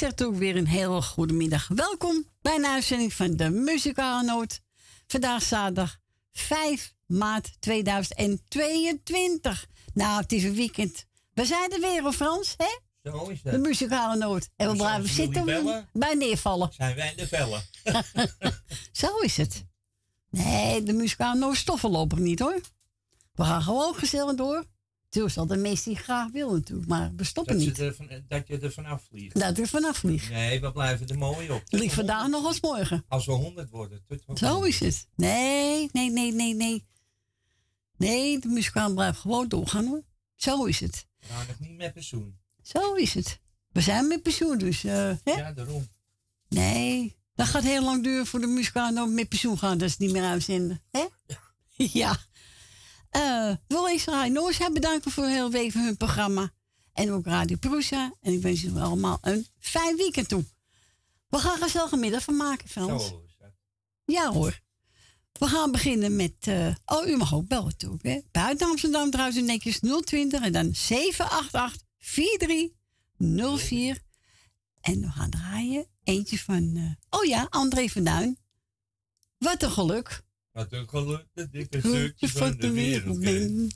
zegt ook weer een hele goede middag. Welkom bij een uitzending van de Muzikale Noot. Vandaag zaterdag 5 maart 2022. Nou, het is een weekend. We zijn er weer, Frans, hè? Zo is het. De muzikale noot. En we blijven zitten bij neervallen. Zijn wij de vellen? Zo is het. Nee, de muzikale noot stoffen lopen niet hoor. We gaan gewoon gezellig door. Zo zal de meeste graag willen natuurlijk, maar we stoppen dat niet. Dat je er vanaf vliegt. Dat er vanaf vliegt. Nee, we blijven er mooi op. Lief vandaag nog als morgen. Als we honderd worden. Zo is het. Nee, nee, nee, nee, nee. Nee, de muzikant blijft gewoon doorgaan hoor. Zo is het. Nou, nog niet met pensioen. Zo is het. We zijn met pensioen, dus. Uh, hè? Ja, daarom. Nee, dat gaat heel lang duren voor de muzikant met pensioen gaan. Dat is niet meer uitzenden. Hè? Ja. ja. Uh, wil Israël Noors bedanken voor heel even hun programma. En ook Radio Prusa. En ik wens jullie allemaal een fijn weekend toe. We gaan er gezellige middag van maken, Frans. Ja hoor. We gaan beginnen met... Uh, oh, u mag ook bellen toe. Hè? Buiten Amsterdam trouwens in netjes 020 en dan 788 4304. En we gaan draaien eentje van... Uh, oh ja, André van Duin. Wat een geluk. Wat een geluk dat ik een stukje van de wereld ben.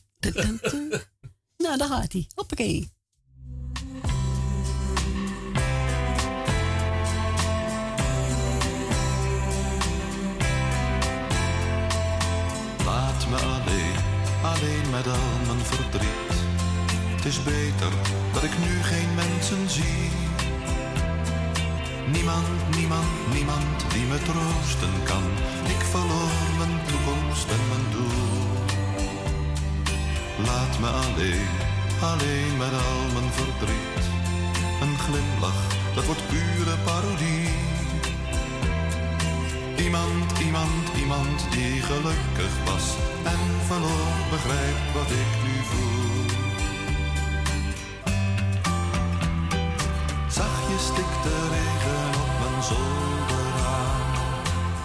nou, daar gaat hij. Hoppakee. Laat me alleen, alleen met al mijn verdriet. Het is beter dat ik nu geen mensen zie. Niemand, niemand, niemand die me troosten kan. Ik verloor mijn toekomst en mijn doel. Laat me alleen, alleen met al mijn verdriet. Een glimlach, dat wordt pure parodie. Iemand, iemand, iemand die gelukkig was en verloor, begrijpt wat ik nu voel. Zachtjes stikt de zolderraam.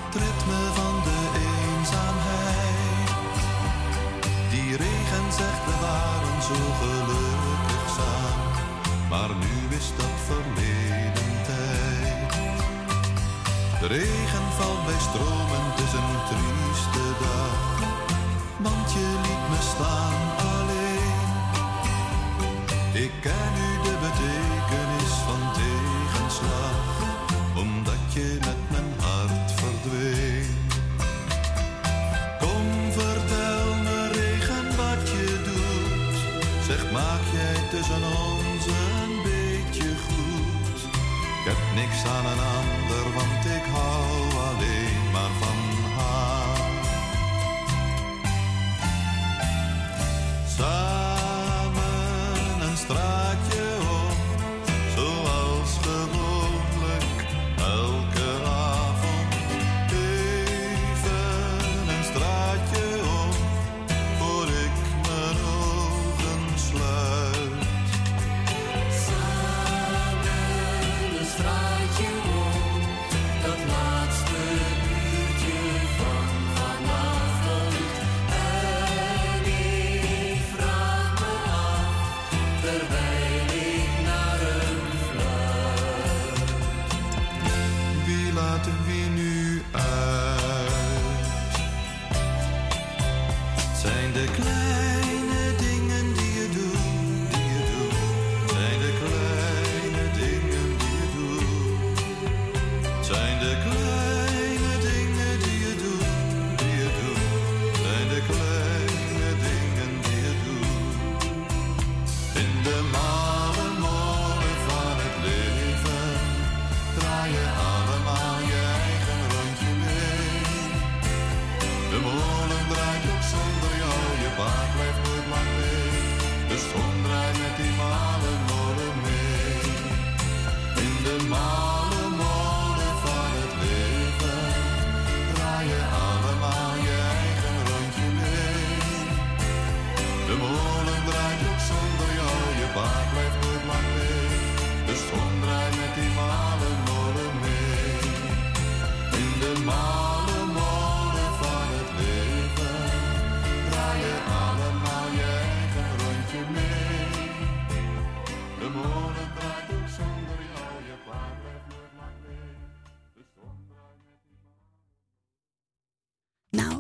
Het ritme van de eenzaamheid. Die regen zegt we waren zo gelukkig samen. Maar nu is dat verleden tijd. De regen valt bij stromen, het is een trieste dag. Want je liet me staan alleen. Ik ken nu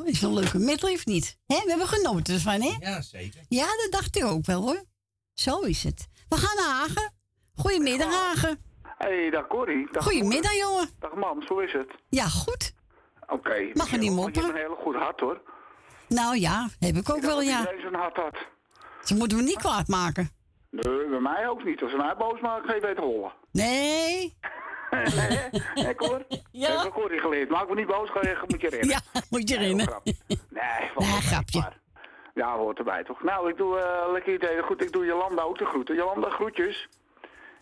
is een leuke medley of niet? Hè, we hebben genoten ervan, hè? Ja, zeker. Ja, dat dacht ik ook wel, hoor. Zo is het. We gaan naar Hagen. Goedemiddag, Hagen. Hey, dag Corrie. Dag Goedemiddag, jongen. Dag man, zo is het. Ja, goed. Oké. Mag er niet Je mopperen? hebt een hele goed hart hoor. Nou ja, heb ik ook Ik wel, dat ja. Iedereen zo'n hart had. Ze moeten we niet kwaad maken. Nee, bij mij ook niet. Als ze mij boos maken, ga je weten hollen. Nee. Hé Cor? Ja. Heb ik Corrie geleerd. Maak me niet boos, ga je, moet je rennen. Ja, moet je Nee, rennen. grap. Nee, Nee, grapje. maar. Ja, hoort erbij toch. Nou, ik doe eh, lekker idee. Goed, ik doe Jolanda ook de groeten. Jolanda, groetjes.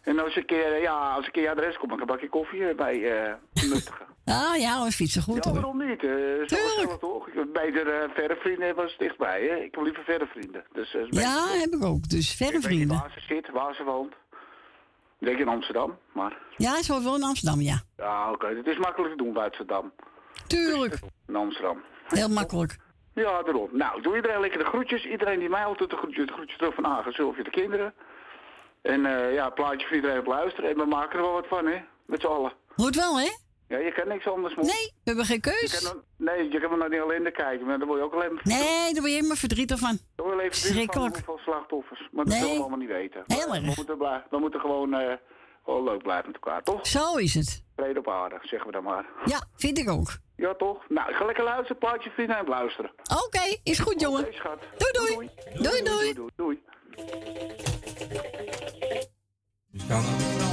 En als ik een keer, eh, ja, als ik keer adres kom, dan een bakje koffie eh, bij eh Nuttige. Ah ja, we fietsen goed Ja, hoor. waarom niet? Zo Tuurlijk. toch? Ik heb beter verre vrienden als dichtbij. Hè? Ik heb liever verre vrienden. Dus, Ja, heb ik ook. Dus verre Ik weet niet vrienden. waar ze zit, waar ze woont. Ik denk in Amsterdam, maar... Ja, ze woont wel in Amsterdam, ja. Ja, oké. Het is makkelijk te doen bij Amsterdam. Tuurlijk. In Amsterdam. Heel makkelijk. Ja, daarom. Nou, doe iedereen lekker de groetjes. Iedereen die mij altijd de groetjes, de groetjes terug van Hagen, Sylvia, de kinderen. En eh, ja, plaatje voor iedereen op luisteren. En we maken er wel wat van, hè? Met z'n allen. Moet wel, hè? Ja, je kan niks anders. Nee, we hebben geen Je keus. kan, dan- nee, je kan maar naar die ellende kijken, maar dan word je ook alleen maar... Nee, daar word je helemaal verdrietig van. Dan word je even verdrietig van hoeveel slachtoffers. Maar dat Nee. willen we allemaal niet weten. Heel erg. We moeten, blij- we moeten gewoon, eh, gewoon leuk blijven met elkaar, toch? Zo is het. Vrede op aarde, zeggen we dan maar. Ja, vind ik ook. Ja, toch? Nou, ik ga lekker luisteren, plaatje vinden en luisteren. Oké, is goed, jongen. Schat. Doei, doei. Doei, doei. doei, doei. Kan dat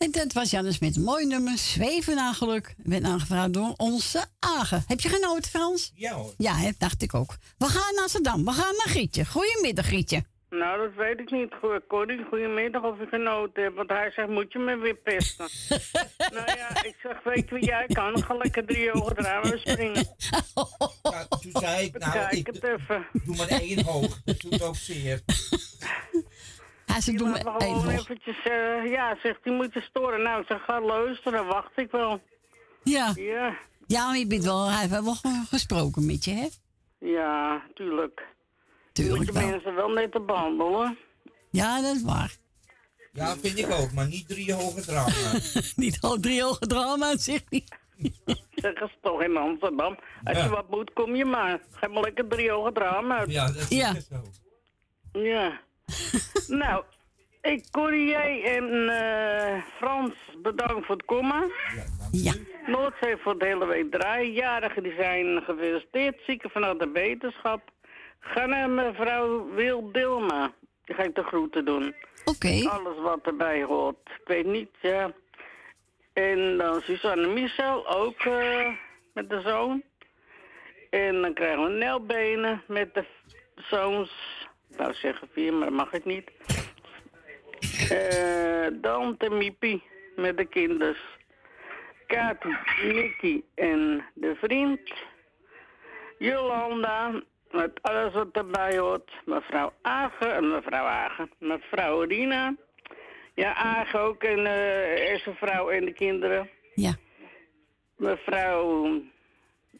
En dat was Jannes met een mooi nummer, Zweven naar geluk. werd aangevraagd door onze Agen. Heb je genoten, Frans? Ja hoor. Ja, hè, dacht ik ook. We gaan naar Amsterdam. We gaan naar Grietje. Goedemiddag, Grietje. Nou, dat weet ik niet. Corrie, goedemiddag of ik genoten heb. Want hij zegt, moet je me weer pesten? nou ja, ik zeg, weet je wie jij kan? Ga lekker drie ogen draaien en springen. Ja, toen zei ik, nou, Kijk ik het even. doe maar één hoog. Dat doet ook zeer. Ja, ze doen me even. eventjes, eh, ja, zegt, die moet je storen. Nou, ik zeg, ga luisteren, wacht ik wel. Ja. Ja, ja, maar je bent wel, hij heeft wel ge- gesproken met je, hè? ja, tuurlijk. Je moet Tuurlijk de wel. mensen wel net te behandelen. Ja, dat is waar. Ja, vind ik ook, maar niet drie hoge drama. Niet al drie ogen drama, zegt hij. Zeggen ze toch in Amsterdam. Als Ja. je wat moet, kom je maar. Ga maar lekker drie ogen drama uit. Ja, dat is Ja. zo. Ja. Nou, ik, Corrie, jij en eh, Frans, bedankt voor het komen. Ja. Noordzee voor de hele week draaien. Jarigen die zijn gefeliciteerd. Zieken vanuit de wetenschap. Ga naar mevrouw Wil Dilma. Die ga ik de groeten doen. Oké. Alles wat erbij hoort. Ik weet niet, ja. En dan Suzanne Michel, ook eh, met de zoon. En dan krijgen we Nelbenen met de zoons. Ik wou zeggen vier, maar mag ik niet. Eh Dante Miepie met de kinders. Kati, Nicky en de vriend. Jolanda, met alles wat erbij hoort. Mevrouw Agen en mevrouw Agen. Mevrouw Rina. Ja, Agen ook en is zijn vrouw en de kinderen. Ja. Mevrouw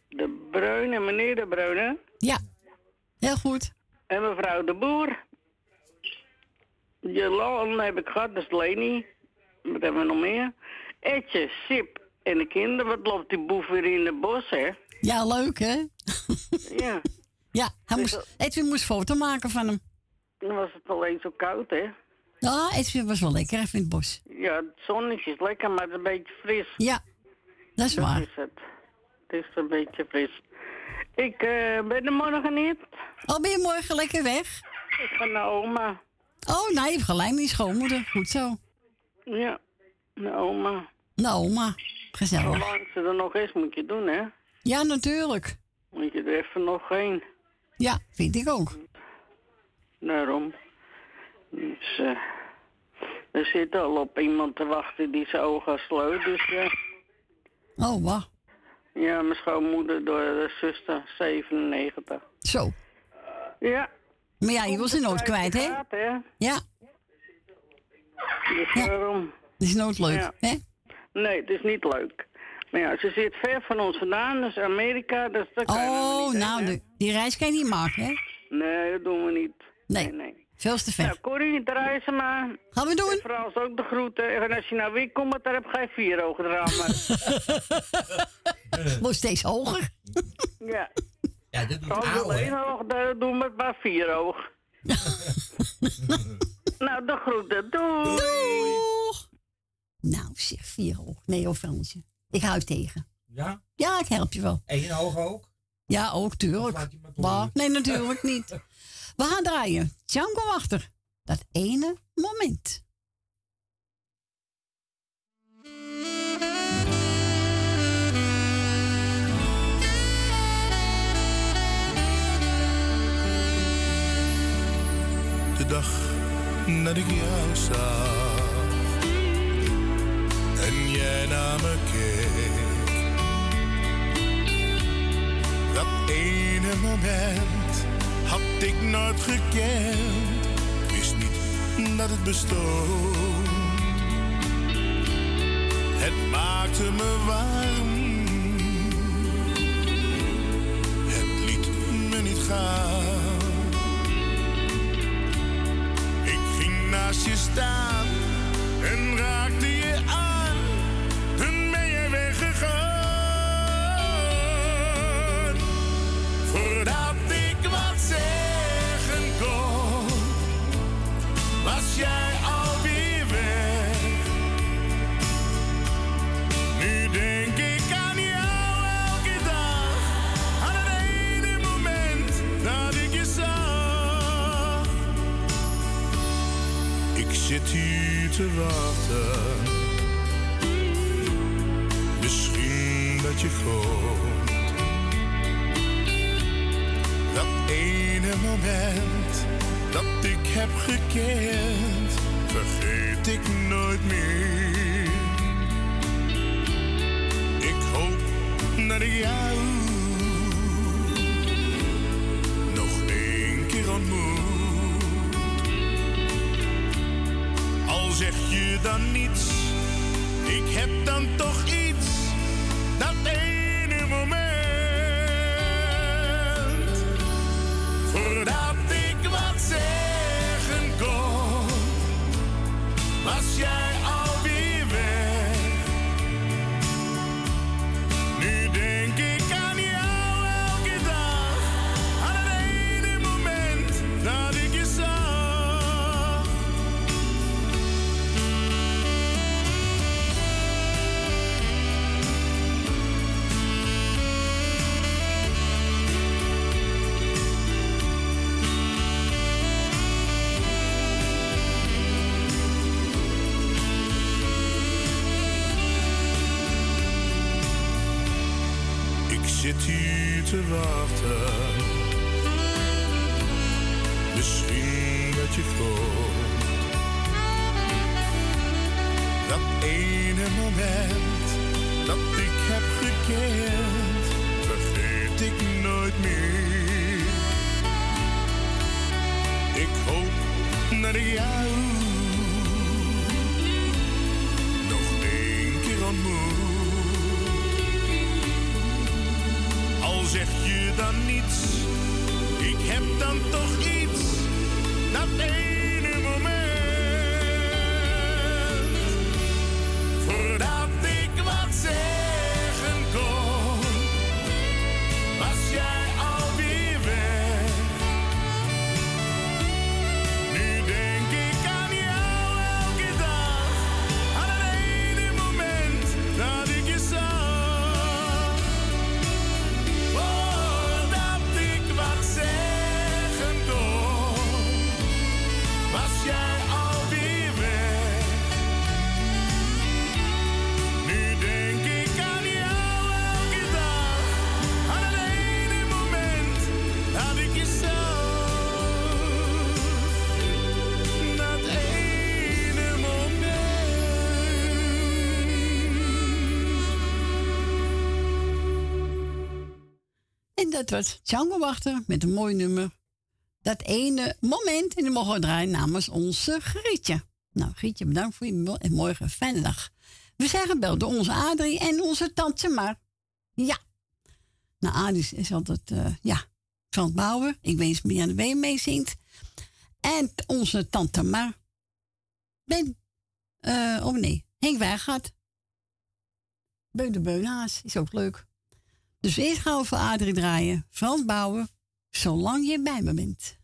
De Bruine, meneer De Bruine. Ja. Heel goed. En mevrouw De Boer. Jolanda heb ik gehad, dat is Leni. Wat hebben we nog meer? Etje, Sip en de kinderen. Wat loopt die boef weer in het bos, hè? Ja, leuk, hè? Ja, Ja, hij moest, Edwin moest foto maken van hem. dan was het alleen zo koud, hè? Ja, Edwin was wel lekker even in het bos. Ja, het zonnetje is lekker, maar het is een beetje fris. Ja, dat is Dat waar. is het. Het is een beetje fris. Ik eh, ben er morgen niet. Oh, ben je morgen lekker weg? Ik ga naar oma. Oh, nee, je hebt gelijk met je schoonmoeder. Goed zo. Ja, naar oma. Nou, oma. Gezellig. Zolang ze er nog is, moet je doen, hè? Ja, natuurlijk. Moet je er even nog heen. Ja, vind ik ook. Daarom. Dus, eh, er zit al op iemand te wachten die zijn ogen sloot. Dus ja, Oh, wacht. Ja, mijn schoonmoeder door de zuster, 97. Zo. Ja. Maar ja, je wil ze nooit kwijt, hè? Ja, Dus Ja. daarom. dat is nooit leuk, Ja. hè? Nee, het is niet leuk. Maar ja, ze zit ver van ons vandaan, dus Amerika, dus dat kan Oh, niet nou, die reis kan je niet maken, hè? Nee, dat doen we niet. Nee. nee. Veel te Nou, ver. Corrie, draai ze maar. Gaan we En doen? Frans ook de groeten. En als je nou weer komt, dan heb je vier ogen drama. Wordt steeds hoger. ja. Ja, oude. alleen oog, dan doen we maar vier oog. nou, de groeten. Doei. Doeg! Nou, zeg, vier hoog. Nee, hoor, Fransje. Ik hou tegen. Ja? Ja, ik help je wel. Eén hoog ook? Ja, ook, tuurlijk. laat je maar nee, natuurlijk niet. We gaan draaien. Django achter. Dat ene moment. de dag dat ik jou zag en jij naar me keek. Dat ene moment had ik nooit gekend, wist niet dat het bestond. Het maakte me warm, het liet me niet gaan. Ik ging naast je staan en raakte je aan. wachten. Misschien dat je komt. Dat ene moment dat ik heb gekend, vergeet ik nooit meer. Ik hoop dat naar jou dan niets, ik heb dan toch iets. Dat was Django Wachter met een mooi nummer. Dat ene moment. En die mogen draaien namens onze Grietje. Nou, Grietje, bedankt voor je en morgen fijne dag. We zijn gebeld door onze Adrie en onze tante Mar. Ja. Nou, Adrie is altijd, eh, ja, het bouwen. Ik weet niet wie aan de been meezingt. En onze tante Mar. Ben, eh, oh nee, Henk Wijgaard. Beun de Beunhaas is ook leuk. Dus eerst gaan we voor Adrie draaien. Frans Bouwen, zolang je bij me bent.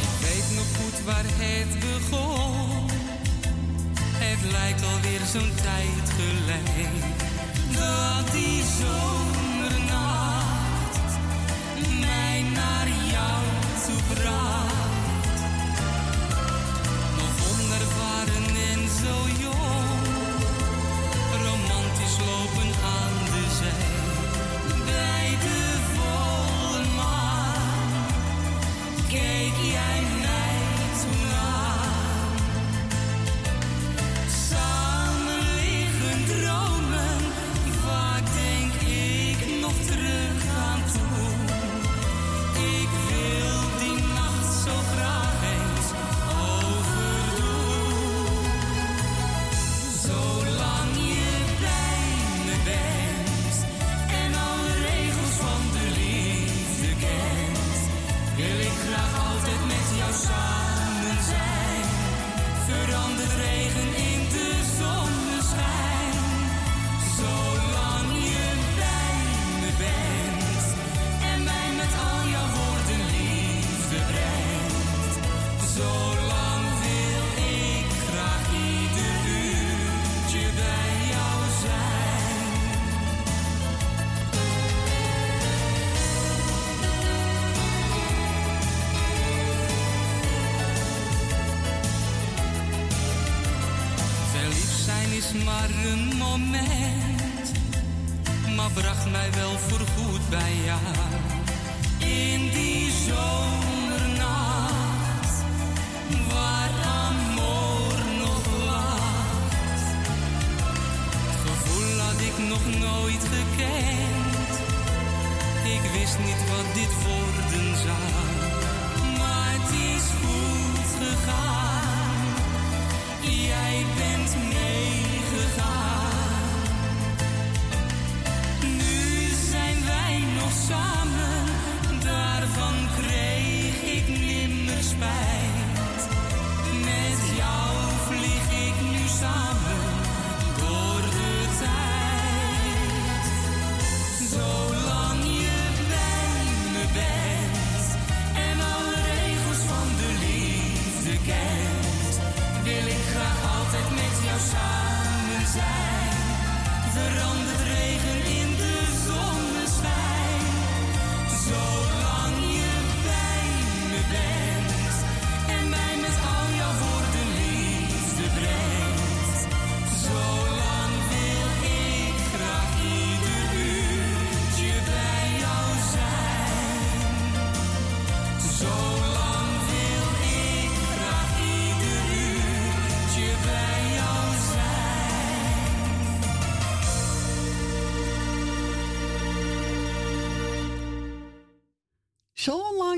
Ik weet nog goed waar het begon. Het lijkt alweer zo'n tijd geleden. Dat die zomernacht mij naar jou toe bracht. Nog onervaren en zo jong. Romantisch lopen aan de zee. Bij de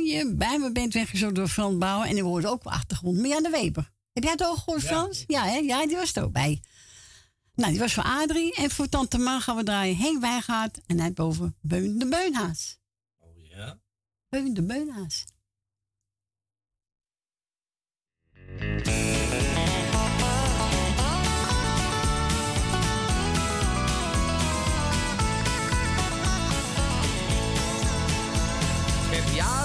je bij me bent weggezocht door Frans Bouwen. En ik hoorde ook op achtergrond Mirjam de Weber. Heb jij het ook gehoord, Ja. Frans? Ja, hè? ja, die was er ook bij. Nou, die was voor Adrie. En voor Tante Ma gaan we draaien Henk Wijngaard. En hij boven Beun de Beunhaas. Oh ja? Beun de Beunhaas.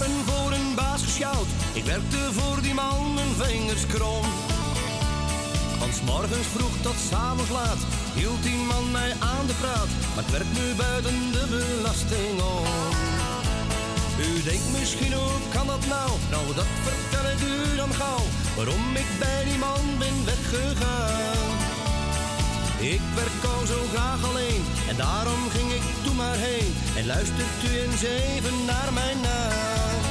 Jaren voor een baas gesjouwd. Ik werkte voor die man mijn vingers krom. Van 's morgens vroeg tot 's avonds laat hield die man mij aan de praat. Maar ik werk nu buiten de belasting om. U denkt misschien hoe kan dat nou? Nou, dat vertel ik u dan gauw. Waarom ik bij die man ben weggegaan. Ik werk al zo graag alleen en daarom ging ik toen maar heen. En luistert u eens even naar mijn naam.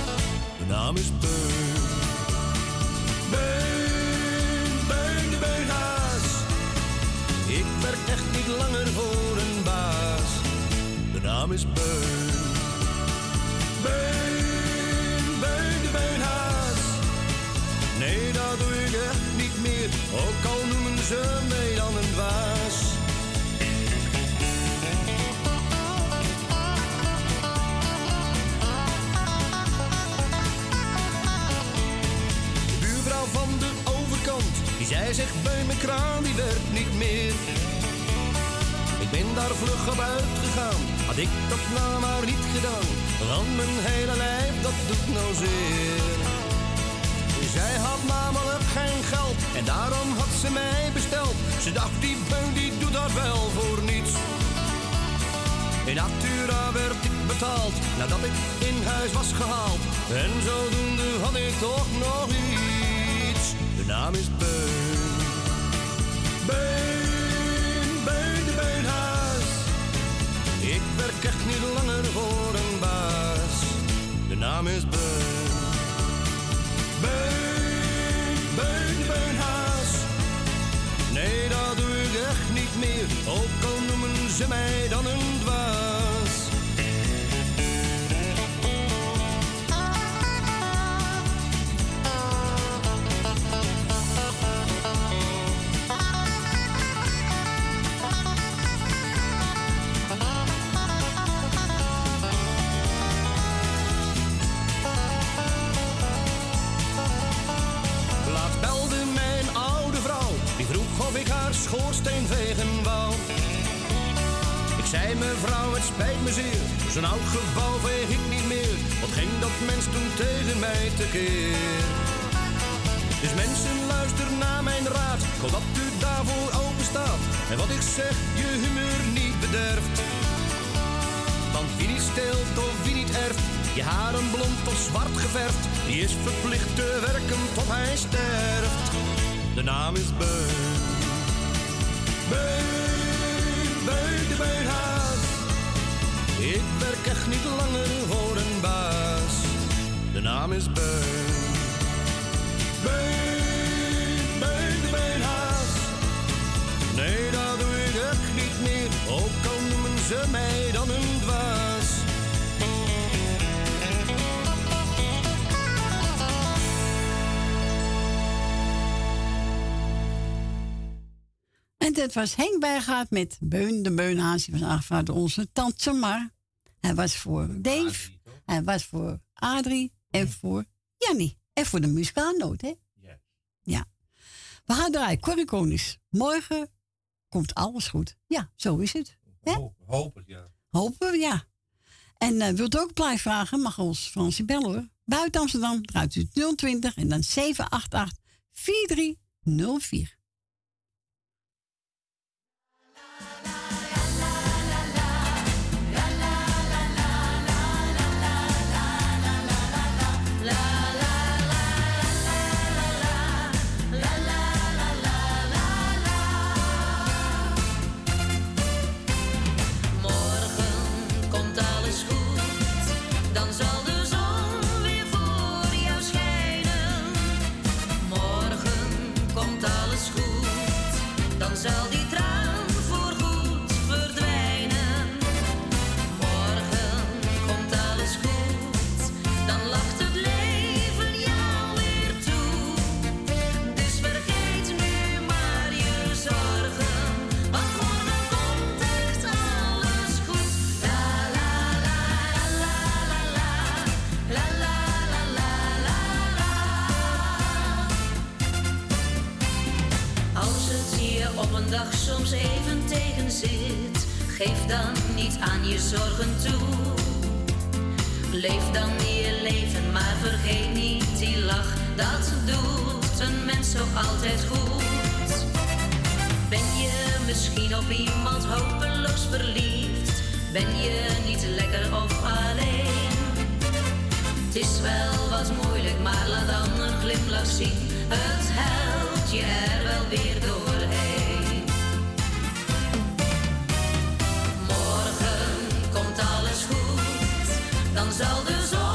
De naam is Beun. Beun, Beun de Beunhaas. Ik werk echt niet langer voor een baas. De naam is Beun. Beun, Beun de Beunhaas. Nee, dat doe ik echt meer. Ook al noemen ze mij dan een dwaas. De buurvrouw van de overkant, die zei zich bij mijn kraan, die werkt niet meer. Ik ben daar vlug op uitgegaan, had ik dat nou maar niet gedaan. Want mijn hele lijf, dat doet nou zeer. Zij had namelijk geen geld en daarom had ze mij besteld. Ze dacht, die beun die doet dat wel voor niets. In Natura werd ik betaald nadat ik in huis was gehaald. En zodoende had ik toch nog iets. De naam is Beun. Beun, Beun de Beunhaas. Ik werk echt niet langer voor een baas. De naam is Beun. Beun, Beun Beunhaas. Nee, dat doe ik echt niet meer. Ook al noemen ze mij dan een dwaas. Zei mevrouw, het spijt me zeer, zo'n oud gebouw veeg ik niet meer. Wat ging dat mens toen tegen mij tekeer? Dus mensen, luister naar mijn raad, ik hoop u daarvoor open staat. En wat ik zeg, je humeur niet bederft. Want wie niet steelt of wie niet erft, je haren blond of zwart geverfd, die is verplicht te werken tot hij sterft. De naam is Beun. Beun, beun, de beunhaas. Ik werk echt niet langer voor een baas. De naam is Beun. Beun, beun, de beunhaas. Nee, dat doe ik echt niet meer. Ook al noemen ze mij dan een dwaas. En dit was Henk Bijgaard met Beun de Beunhaas. Die was aangevraagd door onze tante Mar. Hij was voor Dave. Hij was voor Adrie. En voor Jannie. En voor de muzikaalnoot, hè? Ja. We gaan draaien. Corrie Konings. Morgen komt alles goed. Ja, zo is het. Hè? Hoop het, ja. Hopen we, ja. En eh, wilt u ook plaat vragen, mag ons Fransie bellen hoor. Buiten Amsterdam draait u 020 en dan 788 4304. Soms even tegen zit, geef dan niet aan je zorgen toe. Leef dan je leven, maar vergeet niet die lach. Dat doet een mens zo altijd goed. Ben je misschien op iemand hopeloos verliefd? Ben je niet lekker of alleen? Het is wel wat moeilijk, maar laat dan een glimlach zien. Het helpt je er wel weer doorheen. Dan zal de zon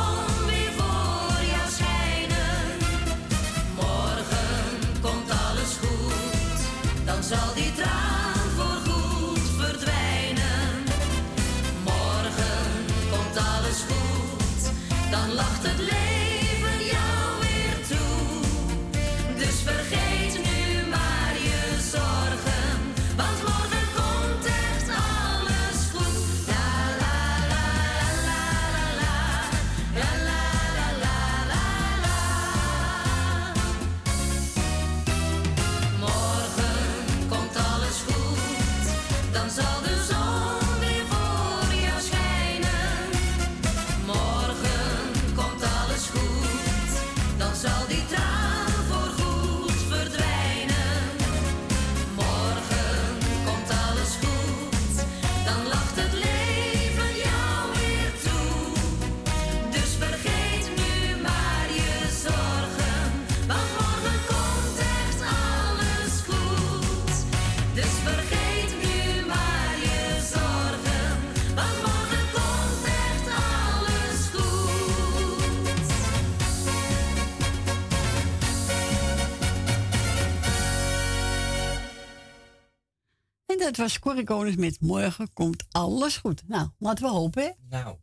dat was Corrie Konings met Morgen komt alles goed. Nou, laten we hopen, hè? Nou.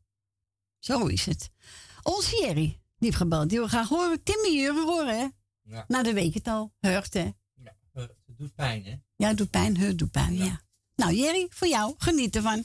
Zo is het. Onze Jerry, die heeft gebeld. Die wil graag horen. Timmy Jurgen horen, hè? Ja. Nou, dat weet ik het al. Hurgt, hè? Ja, het doet pijn, hè? Ja, het doet pijn. Het doet pijn, ja. Nou, Jerry, voor jou. Geniet ervan.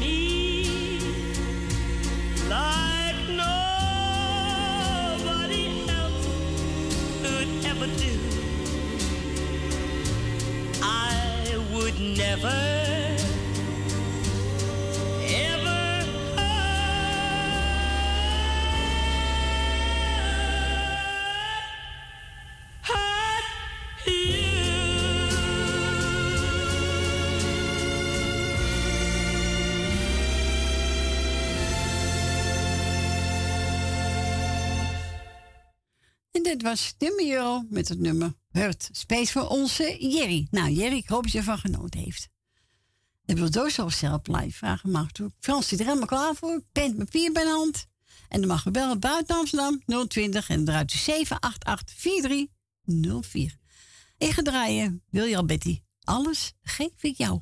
dit was Timmy Euro met het nummer Hurt. Space voor onze Jerry. Nou, Jerry, ik hoop dat je ervan genoten heeft. En wil zo zelf live vragen toe. Frans zit er helemaal klaar voor. Pen papier bij de hand. En dan mag je bellen buiten Amsterdam 020 en eruit 788 4304. Ik ga draaien. Wil je al, Betty? Alles geef ik jou.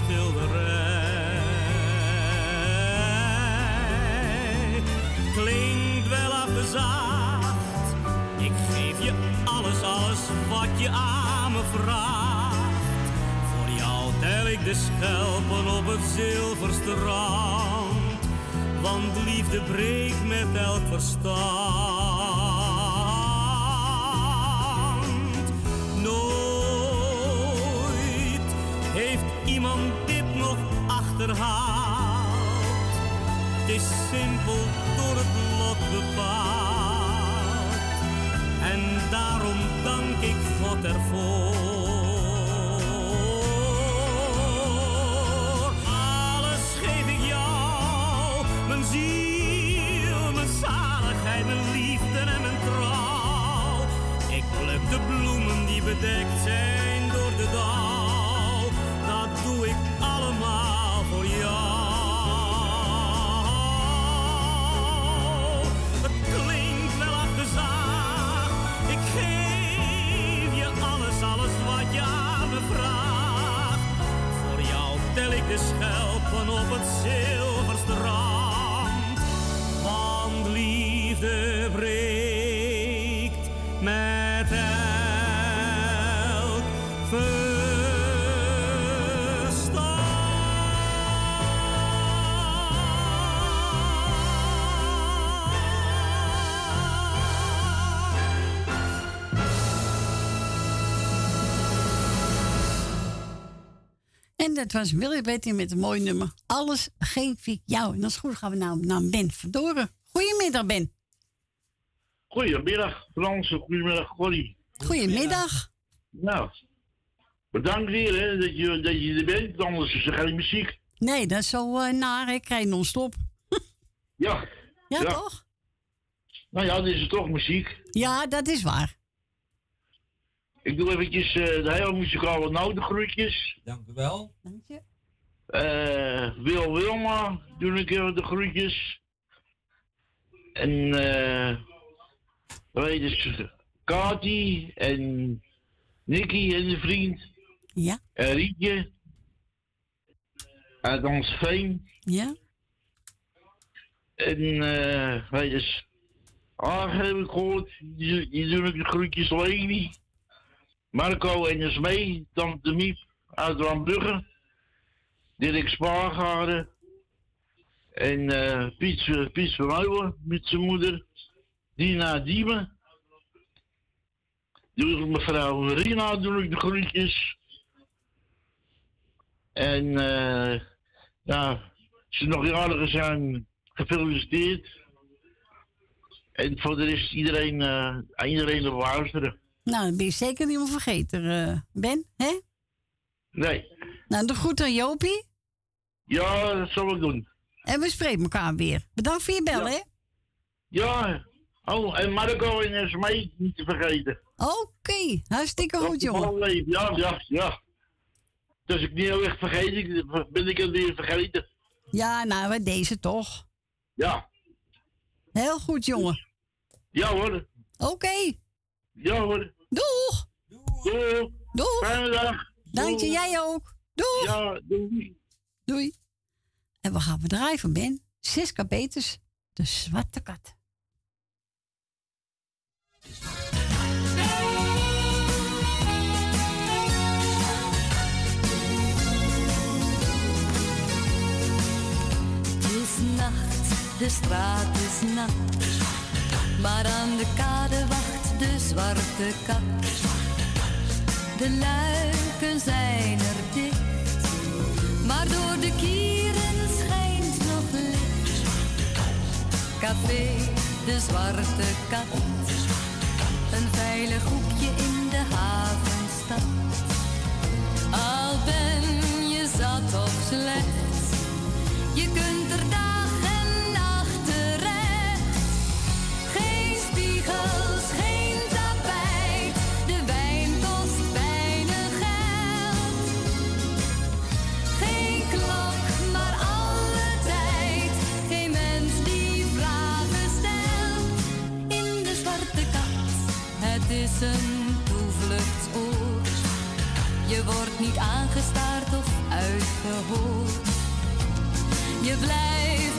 ik geef je alles, alles wat je aan me vraagt. Voor jou tel ik de schelpen op het zilverstrand, want liefde breekt met elk verstand. Nooit heeft iemand dit nog achterhaald. Het is simpel door het lot bepaald. En daarom dank ik God ervoor. Alles geef ik jou, mijn ziel, mijn zaligheid, mijn liefde en mijn trouw. Ik pluk de bloemen die bedekt zijn door de dauw. De schelpen op het zilverstrand. En dat was Willy Betty met een mooi nummer. Alles geef ik jou. En dat is goed. gaan we nou naar Ben Verdoren. Goedemiddag, Ben. Goedemiddag, Frans. Goedemiddag, Corrie. Goedemiddag. Nou, bedankt weer hè, dat, je, dat je er bent, anders is er geen muziek. Nee, dat is zo eh, naar. Ik krijg non-stop. Ja. Ja, toch? Nou ja, dan is het toch muziek. Ja, dat is waar. Ik doe eventjes eh, de hele muzikale notengroetjes. Dank u wel. Dank je. Eh, Wil Wilma doe ik even de groetjes. En eh weet je, Kati en Nicky en de vriend. Ja. En Rietje. Uit Amstelveen. Ja. En eh weet je, Aag heb ik gehoord. Die, die doen ik de groetjes Leni. Marco en Esmee, Tante Miep uit Rambrugge. Dirk Spaargade. En eh Piet, eh, Piet Ouwen met zijn moeder. Dina Diemen. Doe ik mevrouw Rina doe ik de groetjes. En eh ja, ze nog jarigen zijn, gefeliciteerd. En voor de rest iedereen, aan iedereen op luisteren. Nou, dat ben je zeker niet meer vergeten, eh, Ben. Hè? Nee. Nou, de groet aan Jopie. Ja, dat zal ik doen. En we spreken elkaar weer. Bedankt voor je bel, hè? Ja. Oh, en Marco en Esmee niet te vergeten. Oké, hartstikke goed, jongen. Ja, ja, ja. Dus ik niet heel erg vergeten, ben ik het weer vergeten. Ja, nou, we deze toch. Ja. Heel goed, jongen. Ja hoor. Oké. Ja hoor. Doeg. Doeg. Doeg. Fijne dag. Dank je, jij ook. Doeg. Ja, doei. Doei. En we gaan bedrijven van Ben. Siska Peters, de zwarte kat. Het is nacht, de straat is nat. Maar aan de kade de zwarte kat. De luiken zijn er dicht. Maar door de kieren schijnt nog licht. Café, de zwarte kat. Een veilig hoekje in de havenstad. Al ben je zat of slecht. Je kunt er dag uitgehoord. Je blijft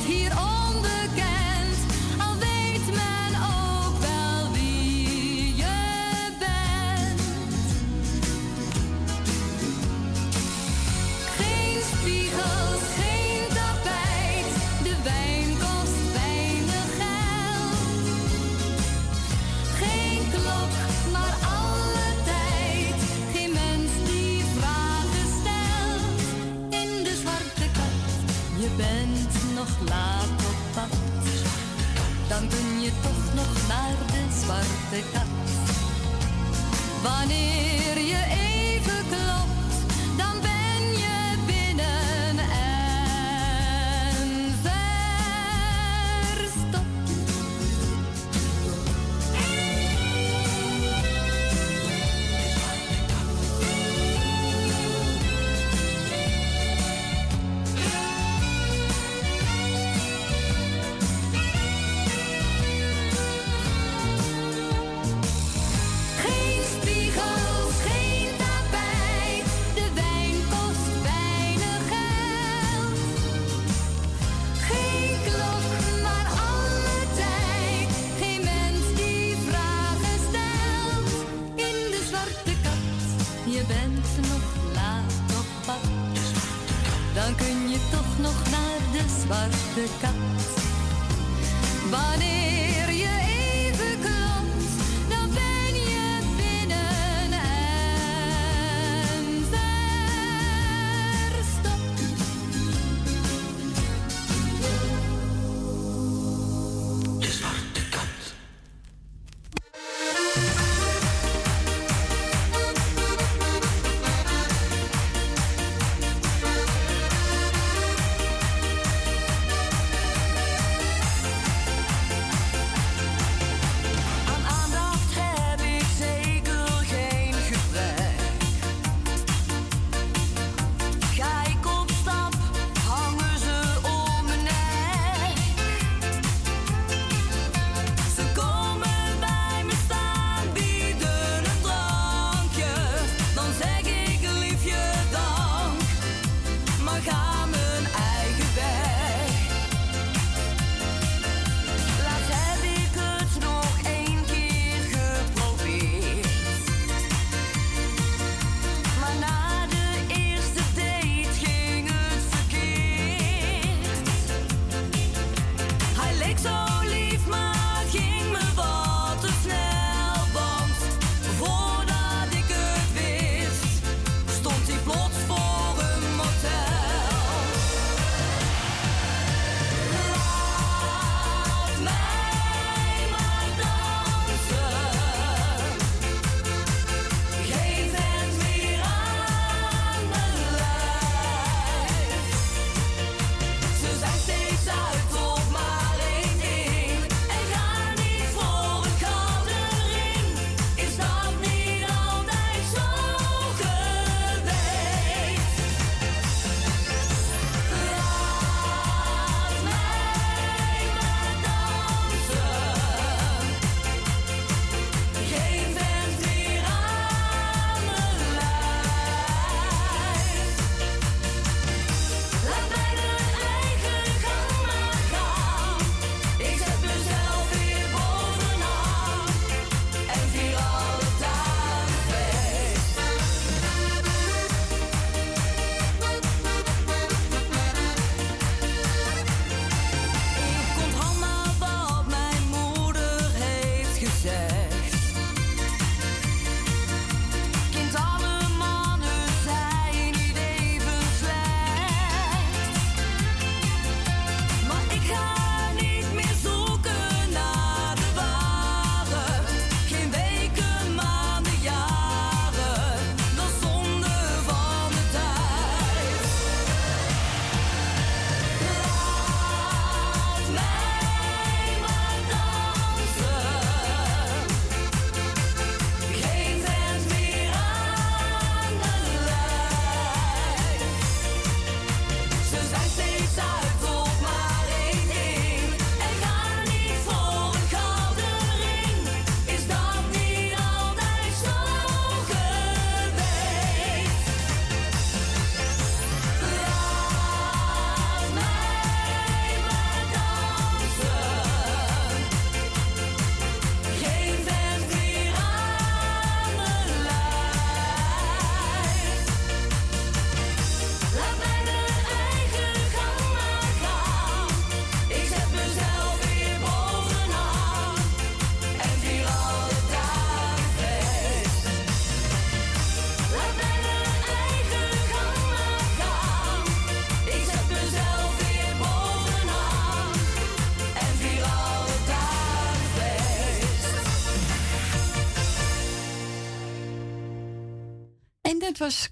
Dan kun je toch nog naar de zwarte kat. Wanneer je even klopt, de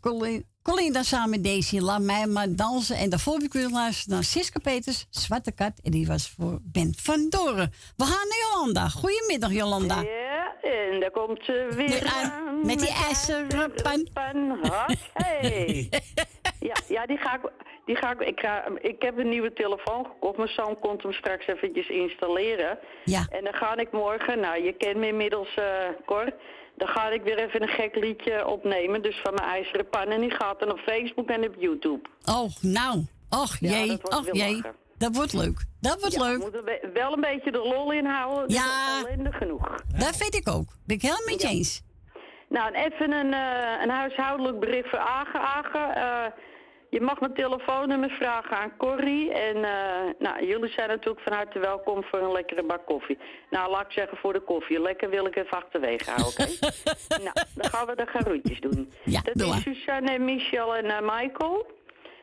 Colin, Colin dan samen met Daisy. Laat mij maar dansen. En daarvoor heb ik luisteren naar Siska Peters, Zwarte Kat. En die was voor Ben van Doren. We gaan naar Jolanda. Goedemiddag, Jolanda. Ja, en daar komt ze weer Weer aan, aan. met die ijzeren pan. hey. ja, ja, die ga ik... Die ga ik, ik, ga, ik heb een nieuwe telefoon gekocht. Mijn zoon komt hem straks eventjes installeren. Ja. En dan ga ik morgen, nou je kent me inmiddels Cor. Dan ga ik weer even een gek liedje opnemen. Dus van mijn ijzeren pan. En die gaat dan op Facebook en op YouTube. Oh, nou. Och jee, dat och jee. lachen. Dat wordt leuk. Dat wordt ja, leuk. we moeten we- wel een beetje de lol inhouden. Dus Ja. ellende genoeg. Dat vind ik ook. Ben ik helemaal met je Ja. eens. Nou, en even een, eh, een huishoudelijk bericht voor Agen. Agen, eh, je mag mijn telefoonnummer vragen aan Corrie. En eh, nou, jullie zijn natuurlijk van harte welkom voor een lekkere bak koffie. Nou, laat ik zeggen voor de koffie. Lekker wil ik even achterwege houden, oké? nou, dan gaan we de garoetjes doen. Ja, Dat doe is. Suzanne, Michel en eh, Michael.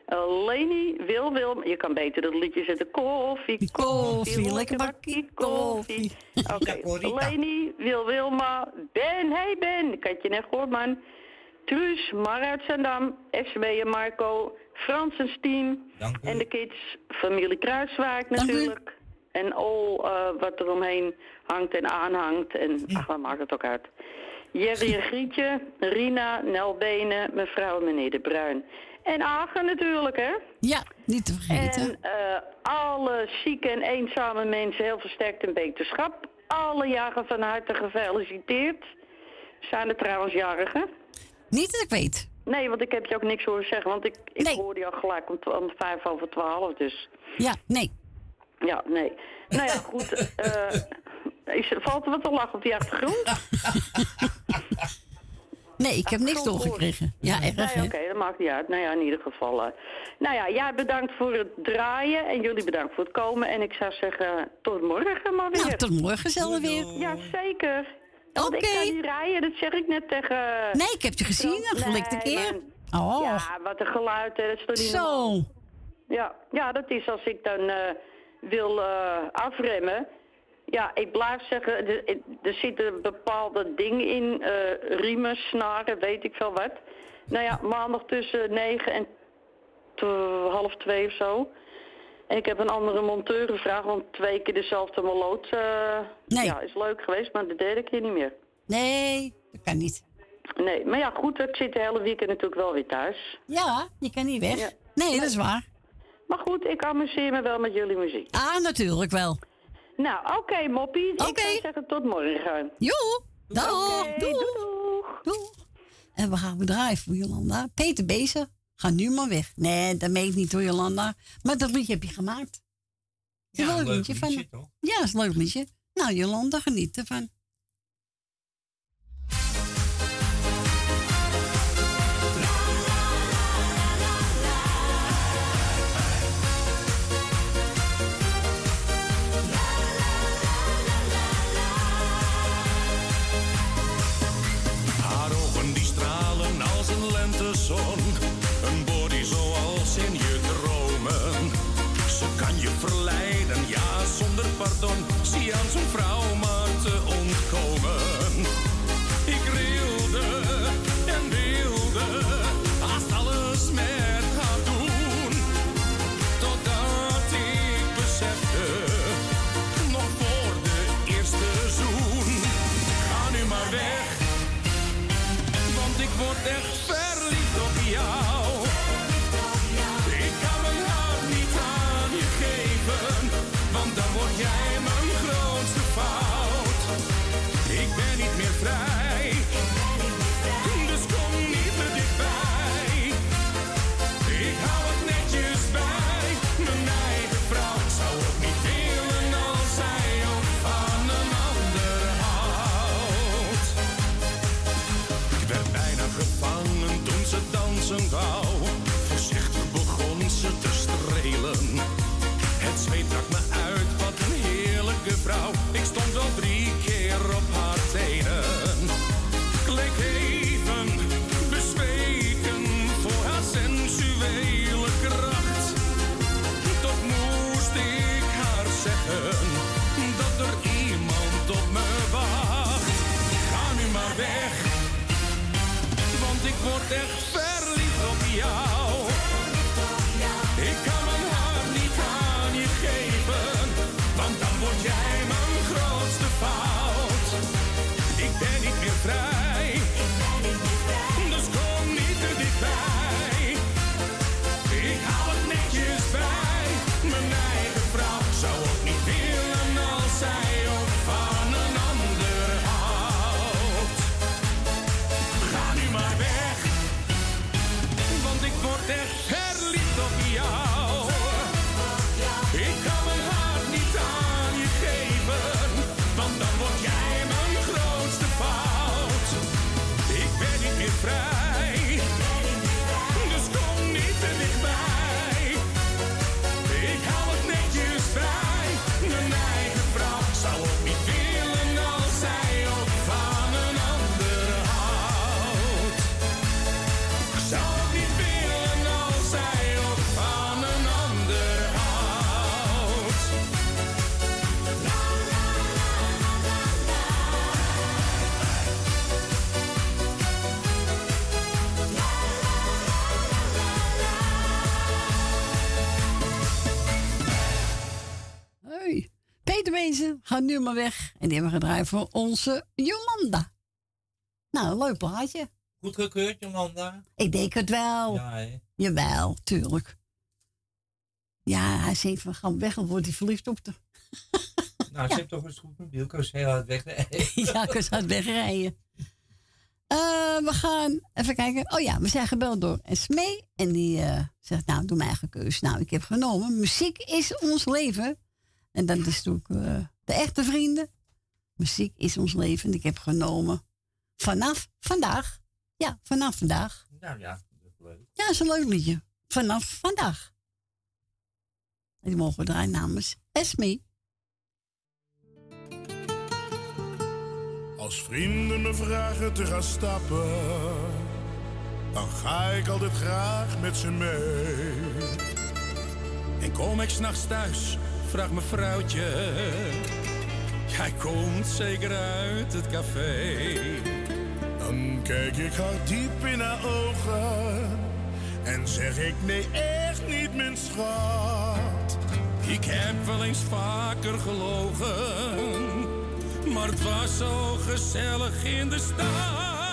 Uh, Leni, Wil, Wil. Je kan beter dat liedje zetten. Koffie, Koffie, lekker bakkie koffie. Oké, Leni, Wil, Wilma, Ben, hey Ben. Ik had je net gehoord, man. Truus, Mar uit Zandam, SB en Marco, Frans en Stien. En de kids, familie Kruiswaard natuurlijk. En al eh, wat er omheen hangt en aanhangt. En ach, wat maakt het ook uit. Jerry en Grietje, Rina, Nel Benen, mevrouw en meneer De Bruin. En Agen natuurlijk, hè? Ja, niet te vergeten. En eh, alle zieke en eenzame mensen heel versterkt en beterschap. Alle jaren van harte gefeliciteerd. Zijn er trouwens jarigen? Niet dat ik weet. Nee, want ik heb je ook niks horen zeggen. Want ik, ik hoorde je al gelijk om, om vijf over twaalf, dus... Ja, nee. Ja, nee. Nou ja, goed. eh, is, valt er wat te lachen op die achtergrond? Nee, ik heb niks doorgekregen. Ja, erg, Nee, oké, dat maakt niet uit. Nou ja, in ieder geval. eh. nou ja, jij bedankt voor het draaien en jullie bedankt voor het komen. En ik zou zeggen, tot morgen maar weer. Nou, tot morgen zelf weer. Ja, zeker. Want ik kan niet rijden, dat zeg ik net tegen... Nee, ik heb je gezien, een gelikte Nee, keer. maar- Oh. Ja, wat een geluid, hè, dat is toch niet Zo. normaal? Ja, ja, dat is als ik dan eh, wil eh, afremmen. Ja, ik blijf zeggen, er, er zitten bepaalde dingen in, eh, riemen, snaren, weet ik veel wat. Nou ja, maandag tussen 9 en half twee of zo. En ik heb een andere monteur gevraagd, want twee keer dezelfde meloot eh, ja, is leuk geweest, maar de derde keer niet meer. Nee, dat kan niet. Nee, maar ja, goed, ik zit de hele weekend natuurlijk wel weer thuis. Ja, je kan niet weg. Ja. Nee, dat is waar. Maar goed, ik amuseer me wel met jullie muziek. Ah, natuurlijk wel. Nou, oké, moppie. Ik zou zeggen tot morgen. Joe, dag. Oké, doeg. Doeg. En we gaan draaien voor Jolanda. Peter Bezen, ga nu maar weg. Nee, dat meen ik niet hoor, Jolanda. Maar dat liedje heb je gemaakt. Ja, een leuk liedje van. toch? Ja, is een leuk liedje. Nou, Jolanda, geniet ervan. Nu maar weg. En die hebben we gedraaid voor onze Jolanda. Nou, een leuk plaatje. Goed gekeurd, Jolanda? Ik denk het wel. Ja, hè? Jawel, tuurlijk. Ja, hij zegt van ga weg, dan wordt hij verliefd op de. Nou, ze heeft toch eens goed met Bielko's heel hard wegrijden. ja, aan het wegrijden. Eh, we gaan even kijken. Oh ja, we zijn gebeld door Esmee. En die eh, zegt, nou, doe mijn eigen keus. Nou, ik heb genomen. Muziek is ons leven. En dat is natuurlijk eh, de echte vrienden. Muziek is ons leven. En ik heb genomen vanaf vandaag Ja, vanaf vandaag. Nou ja, dat is leuk. Ja, dat is een leuk liedje. Vanaf vandaag. En die mogen we draaien namens Esme. Als vrienden me vragen te gaan stappen, dan ga ik altijd graag met ze mee. En kom ik s'nachts thuis, vraagt mijn vrouwtje. Jij komt zeker uit het café. Dan kijk ik haar diep in haar ogen en zeg ik nee, echt niet, mijn schat. Ik heb wel eens vaker gelogen, maar het was zo gezellig in de stad.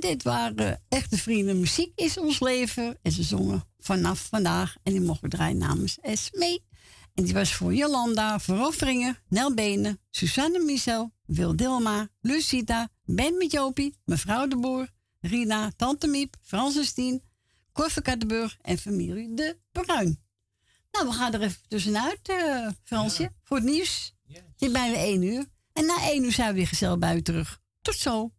En dit waren echte vrienden. Muziek is ons leven. En ze zongen vanaf vandaag. En die mochten we draaien namens Esme. En die was voor Jolanda, voor Offringen, Nel Benen, Susanne Michel, Wil Dilma, Lucita, Ben met Jopie, mevrouw de Boer, Rina, Tante Miep, Francis Tien, Kattenburg en familie De Bruin. Nou, we gaan er even tussenuit, eh Fransje, voor het nieuws. Het is bijna één uur. En na één uur zijn we weer gezellig bij u terug. Tot zo.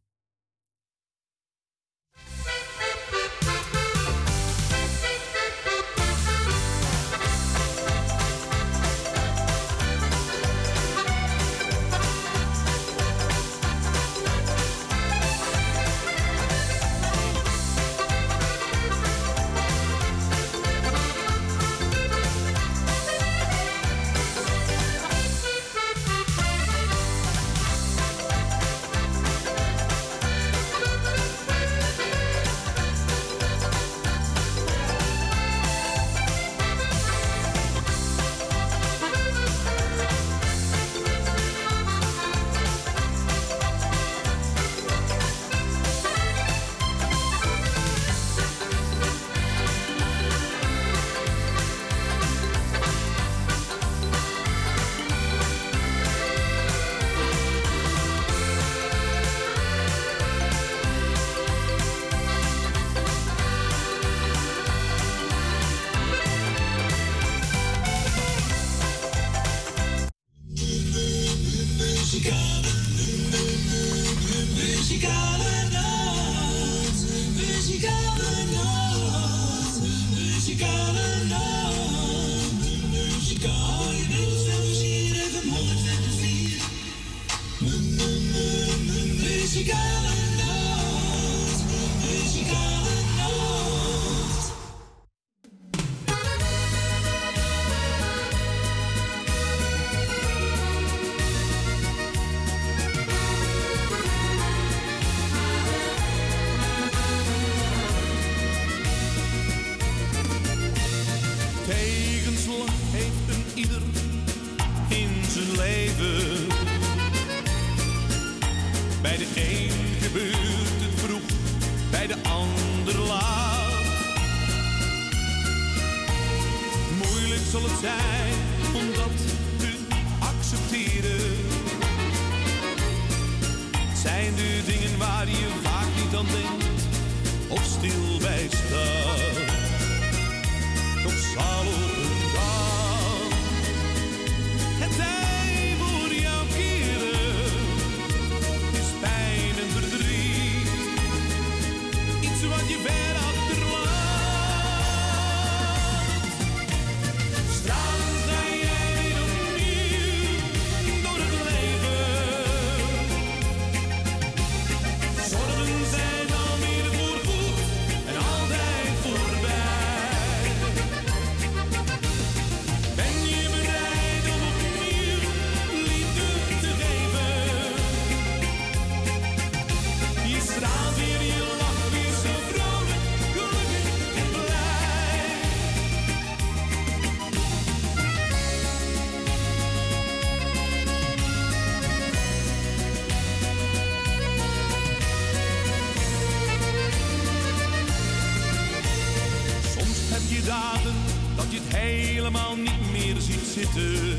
helemaal niet meer ziet zitten.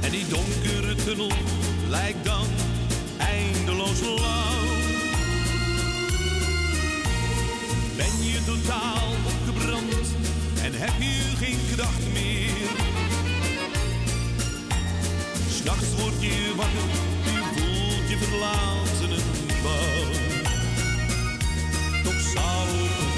En die donkere tunnel lijkt dan eindeloos lang. Ben je totaal opgebrand en heb je geen kracht meer? S'nachts word je wakker, je voelt je verlaten en bang. Toch zou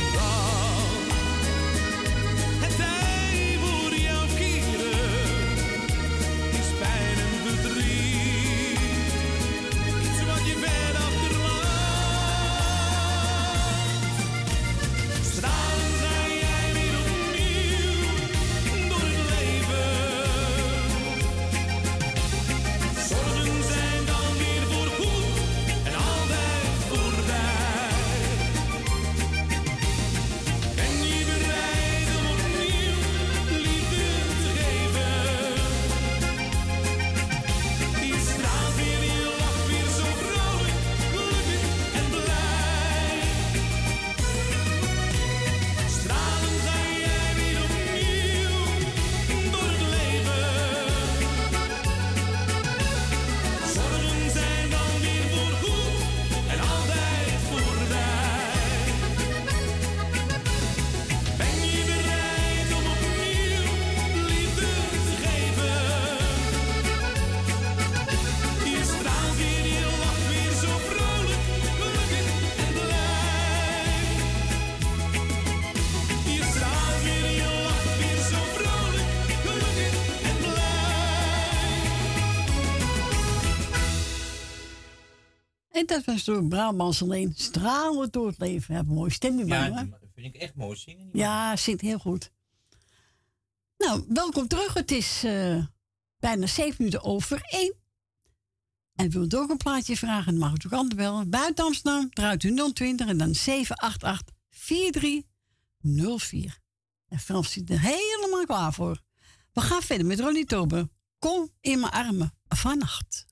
dat was door Brabants alleen. stralen door het leven. Heb een mooie stem Ja, dat vind ik echt mooi zingen. Ja, zingt heel goed. Nou, welkom terug. Het is eh, bijna zeven minuten over één. En wil ook een plaatje vragen, dan mag u ook altijd bellen. Buiten Amsterdam, draait u 020 en dan 788 4304. En Frans zit er helemaal klaar voor. We gaan verder met Ronnie Toben. Kom in mijn armen vannacht.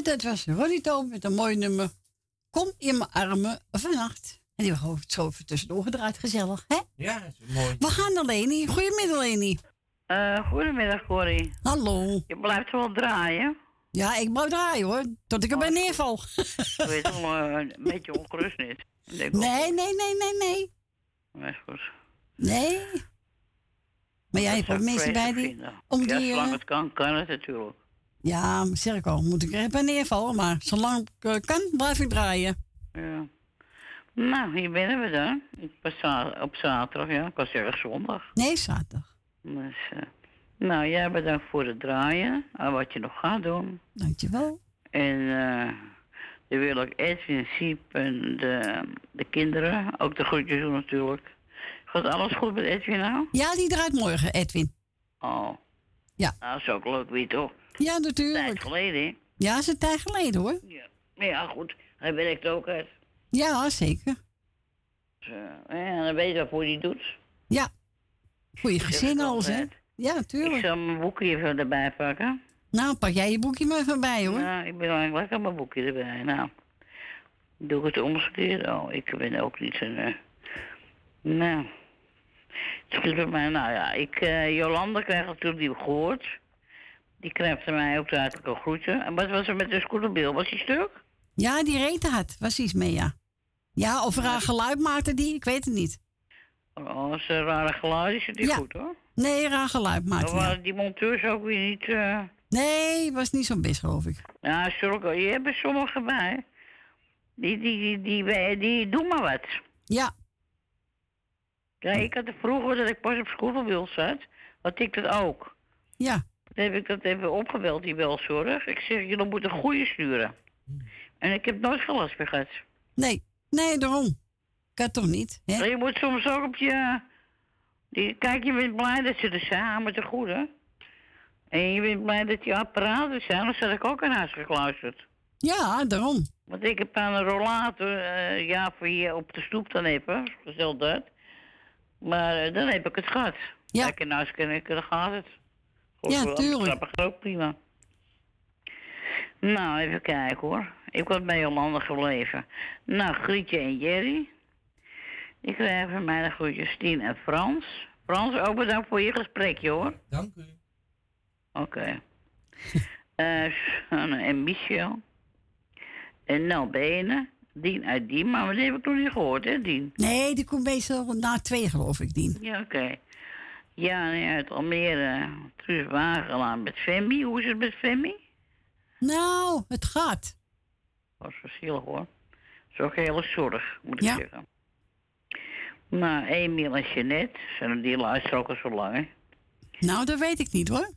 En dat was Ronnie Toon met een mooi nummer. Kom in mijn armen vannacht. En die hebben zo even tussendoor gedraaid. Gezellig, hè? Ja, dat is mooi. We gaan naar Leni. Goedemiddag, Leni. Eh, goedemiddag, Corrie. Hallo. Je blijft wel draaien. Ja, ik blijf draaien hoor. Tot ik erbij neerval. Ik weet wel eh, een beetje ongerust niet. Nee, nee, nee, nee, nee. Goed. Nee. Maar jij hebt mensen bij die... Om ja, die zolang eh, het kan, kan het natuurlijk. Ja, zeg ik al. Moet ik er bij neervallen. Maar zolang ik eh, kan, blijf ik draaien. Ja. Nou, hier binnen we dan. Ik was za- op zaterdag, ja. Ik was erg zondag. Nee, zaterdag. Dus, eh, nou, jij bedankt voor het draaien. En wat je nog gaat doen. Dankjewel. En eh dan wil ik Edwin, Siep en de, de kinderen, ook de groetjes doen natuurlijk. Gaat alles goed met Edwin nou? Ja, die draait morgen, Edwin. Oh. Ja. Nou, dat is ook leuk, wie toch? Ja, natuurlijk. Tijd geleden, hè? Ja, is een tijd geleden hoor. Ja. Ja, goed. Hij werkt ook uit. Ja, zeker. Dus, eh, ja, dan weet je wat voor die doet. Ja. Voor je gezin alles, hè? Ja, Ik tuurlijk. zal mijn boekje even erbij pakken. Nou, pak jij je boekje maar even bij, hoor. Ja, ik ben eigenlijk lekker mijn boekje erbij. Nou, doe ik het omgekeerd? Oh, ik ben ook niet een... eh, nou, het is bij mij, nou ja, ik, eh, Jolanda krijgt natuurlijk die gehoord. Die van mij ook de hartelijke groeten. En wat was er met de scooterbil? Was die stuk? Ja, die reed had. Was iets mee, ja. Ja, of er haar geluid maakte die, ik weet het niet. Oh, als een rare geluid is het niet Ja. goed hoor. Nee, raar geluid maakte die. waren die monteurs ook weer niet... eh Nee, was niet zo best, geloof ik. Ja, zulke, je hebt er sommigen bij. Die, die, die, die, die, doen maar wat. Ja. Ja, ik had er vroeger dat ik pas op schoolmobiel zat, had ik dat ook. Ja. Toen heb ik dat even opgebeld, die welzorg. Ik zeg, jullie moeten een goede sturen. En ik heb nooit gelast meer gehad. Nee, nee, daarom. Kan toch niet, hè? Je moet soms ook op je... Die, kijk, je bent blij dat ze er zijn, met de goede. En je bent blij dat die apparaten er zijn, anders had ik ook aan huis gekluisterd. Ja, daarom. Want ik heb aan een rollator, eh, ja, voor je op de stoep dan even, stel dat. Maar eh, dan heb ik het gehad. Ja. Kijk, en als ik, dan gaat het. Ja, tuurlijk. Dat ook prima. Nou, even kijken hoor. Ik was bij Jolanda gebleven. Nou, Grietje en Jerry. Die krijgen van mij de groetjes Tien en Frans. Frans, ook bedankt voor je gesprekje hoor. Dank u. Oké. Eh, en Michel. En Nel Benen. Dien uit Dien, maar die heb ik nog niet gehoord, hè, Dien? Nee, die komt meestal na twee, geloof ik, Dien. Ja, oké. Ja, en uit Almere. Truus Wagelaar met Femi. Hoe is het met Femi? Nou, het gaat. Dat is zielig hoor. Dat is ook heel zorg, moet ik Ja. zeggen. Nou, Emiel en Jeanette, zijn die luisteren ook al zo lang, hè? Nou, dat weet ik niet hoor.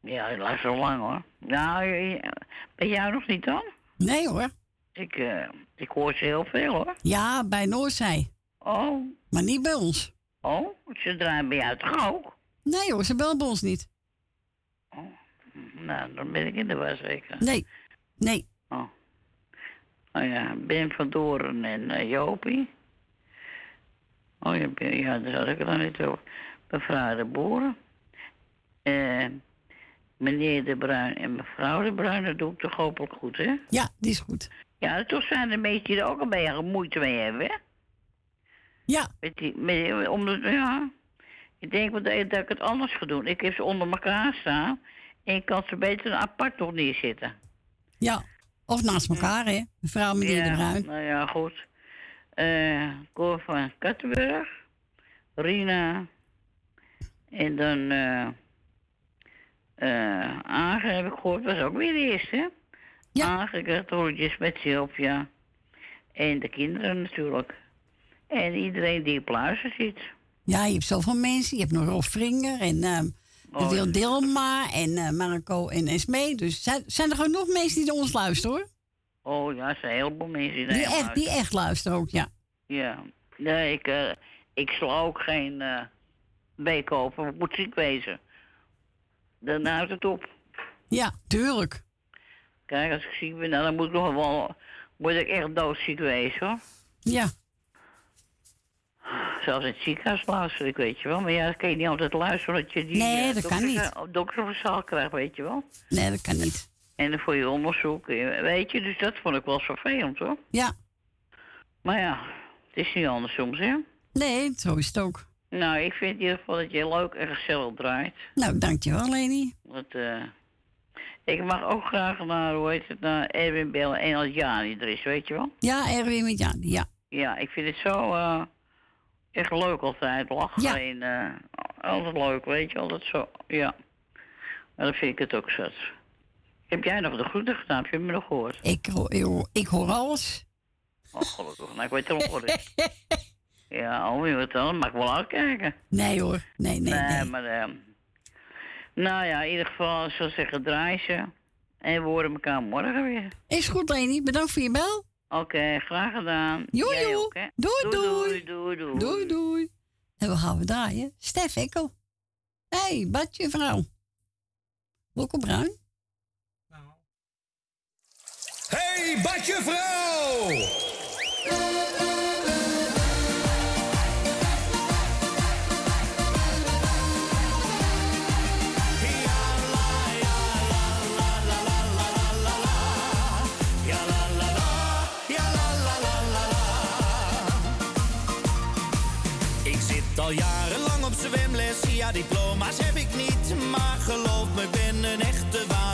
Ja, die luisteren al lang hoor. Nou, eh, bij jou nog niet dan? Nee hoor. Ik, eh, ik hoor ze heel veel hoor. Ja, bij Noordzij. Oh. Maar niet bij ons. Oh, ze draaien bij jou toch ook? Nee hoor, ze bellen bij ons niet. Nou, dan ben ik in de war zeker. Nee. Nee. Oh. Oh ja, Ben van Doren en eh, Jopie. Oh ja, Ben- ja, daar had ik het nog niet over. Mevrouw de Boeren. Eh, meneer de Bruin en mevrouw de Bruin, dat doe ik toch hopelijk goed, hè? Ja, die is goed. Ja, toch zijn er mensen die er ook een beetje moeite mee hebben, hè? Ja. Met die, met, om de, ja. Ik denk dat, dat ik het anders ga doen. Ik heb ze onder elkaar staan. En ik kan ze beter apart nog neerzetten. Ja. Of naast elkaar, hè. Mevrouw meneer ja, de Bruin. Nou ja, goed. Eh Cor van Kattenburg. Rina. En dan... eh eh Agen heb ik gehoord. was ook weer de eerste, hè? Ja. Rolletjes met Sylvia. En de kinderen natuurlijk. En iedereen die op luister zit. Ja, je hebt zoveel mensen. Je hebt nog Rolf Vringer en Oh, Wil Dilma en eh, Marco en Esmee. Dus zijn, zijn er gewoon nog mensen die naar ons luisteren, hoor. Oh ja, er zijn heel veel mensen die, Die echt, die echt luisteren ook, ja. Ja. Nee, ik, eh, ik sla ook geen eh week over. Het moet ziek wezen. Dan houdt het op. Ja, tuurlijk. Kijk, als ik ziek ben, nou, dan moet ik nog wel... Moet ik echt doodziek wezen, hoor. Ja. Zelfs in het ziekenhuis luister ik, weet je wel. Maar ja, dat kan je niet altijd luisteren, dat je die... Nee, eh, dat kan niet. dokter- dokterverzaal krijgt, weet je wel. Nee, dat kan niet. En dan voor je onderzoek, eh, weet je. Dus dat vond ik wel vervelend, hoor. Ja. Maar ja, het is niet anders soms, hè. Nee, zo is het ook. Nou, ik vind in ieder geval dat je leuk en gezellig draait. Nou, dankjewel, Leni. Want, eh, ik mag ook graag naar, hoe heet het, naar Erwin bellen en als Jani er is, weet je wel? Ja, Erwin met Jan, ja. Ja, ik vind het zo eh, echt leuk altijd. Lachen Ja. en eh, altijd leuk, weet je, altijd zo. Ja. Maar dan vind ik het ook zat. Heb jij nog de groeten gedaan? Heb je me nog gehoord? Ik, hoor- ik, hoor- ik hoor alles. Oh, gelukkig. Nou, ik weet het wel hoor. ja, oh, je wat dan? Mag ik wel uitkijken. Nee hoor, nee, nee, nee. maar... eh, nou ja, in ieder geval, ik zou zeggen, draai ze. En we horen elkaar morgen weer. Is goed, Leni. Bedankt voor je bel. Oké, graag gedaan. Joe, Jij joe. ook, hè? Doei, doei. Doei, doei. Doei, doei. En we gaan we draaien. Stef Ekkel. Hé, hey, badje vrouw. Wilco Bruin. Hey, badje vrouw! Diploma's heb ik niet, maar geloof me, ik ben een echte waterraad.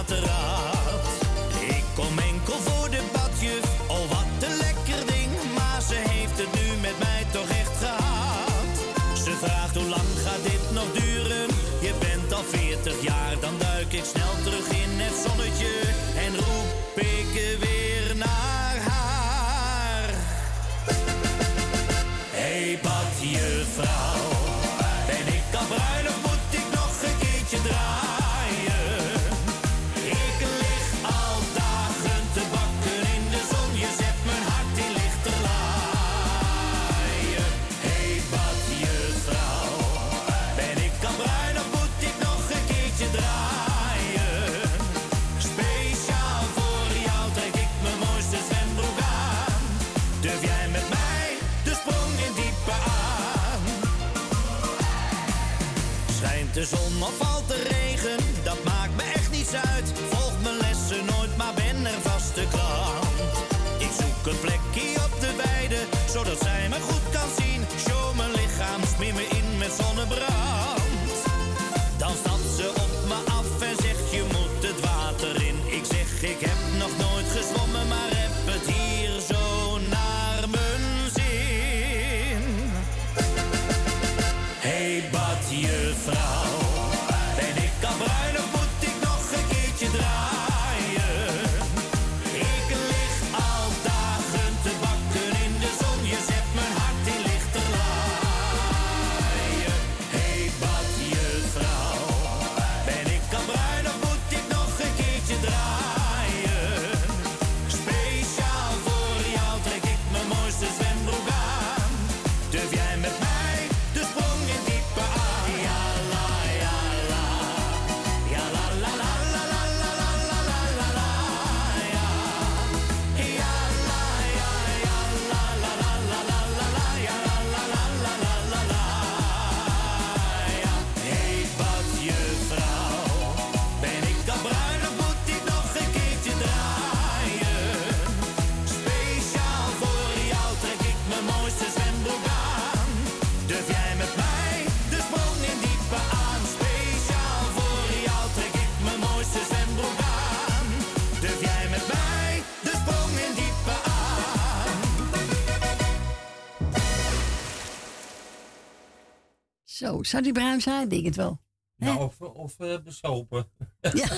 Zo, zou die bruin zijn? Denk het wel. Nou, of, of eh, besopen. Ja.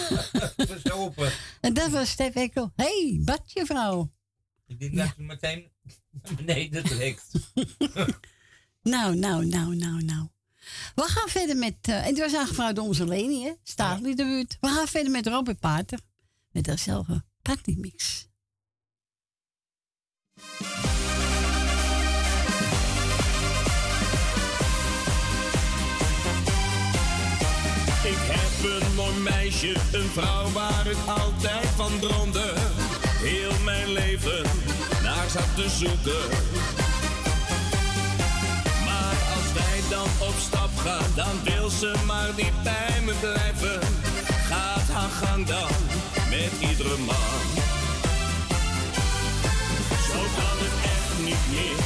besopen. En dat was Stef Ekkel. Hé, hey, badje vrouw. Ik denk dat je meteen nee dat trekt. nou, nou, nou, nou, nou. We gaan verder met, eh, en het was aangevraagd door onze Leni, hè? De buurt. We gaan verder met Robert Pater, met haarzelf partymix. Ik heb een mooi meisje, een vrouw waar ik altijd van droomde. Heel mijn leven naar zat te zoeken. Maar als wij dan op stap gaan, dan wil ze maar niet bij me blijven. Gaat haar gang dan met iedere man. Zo kan het echt niet meer.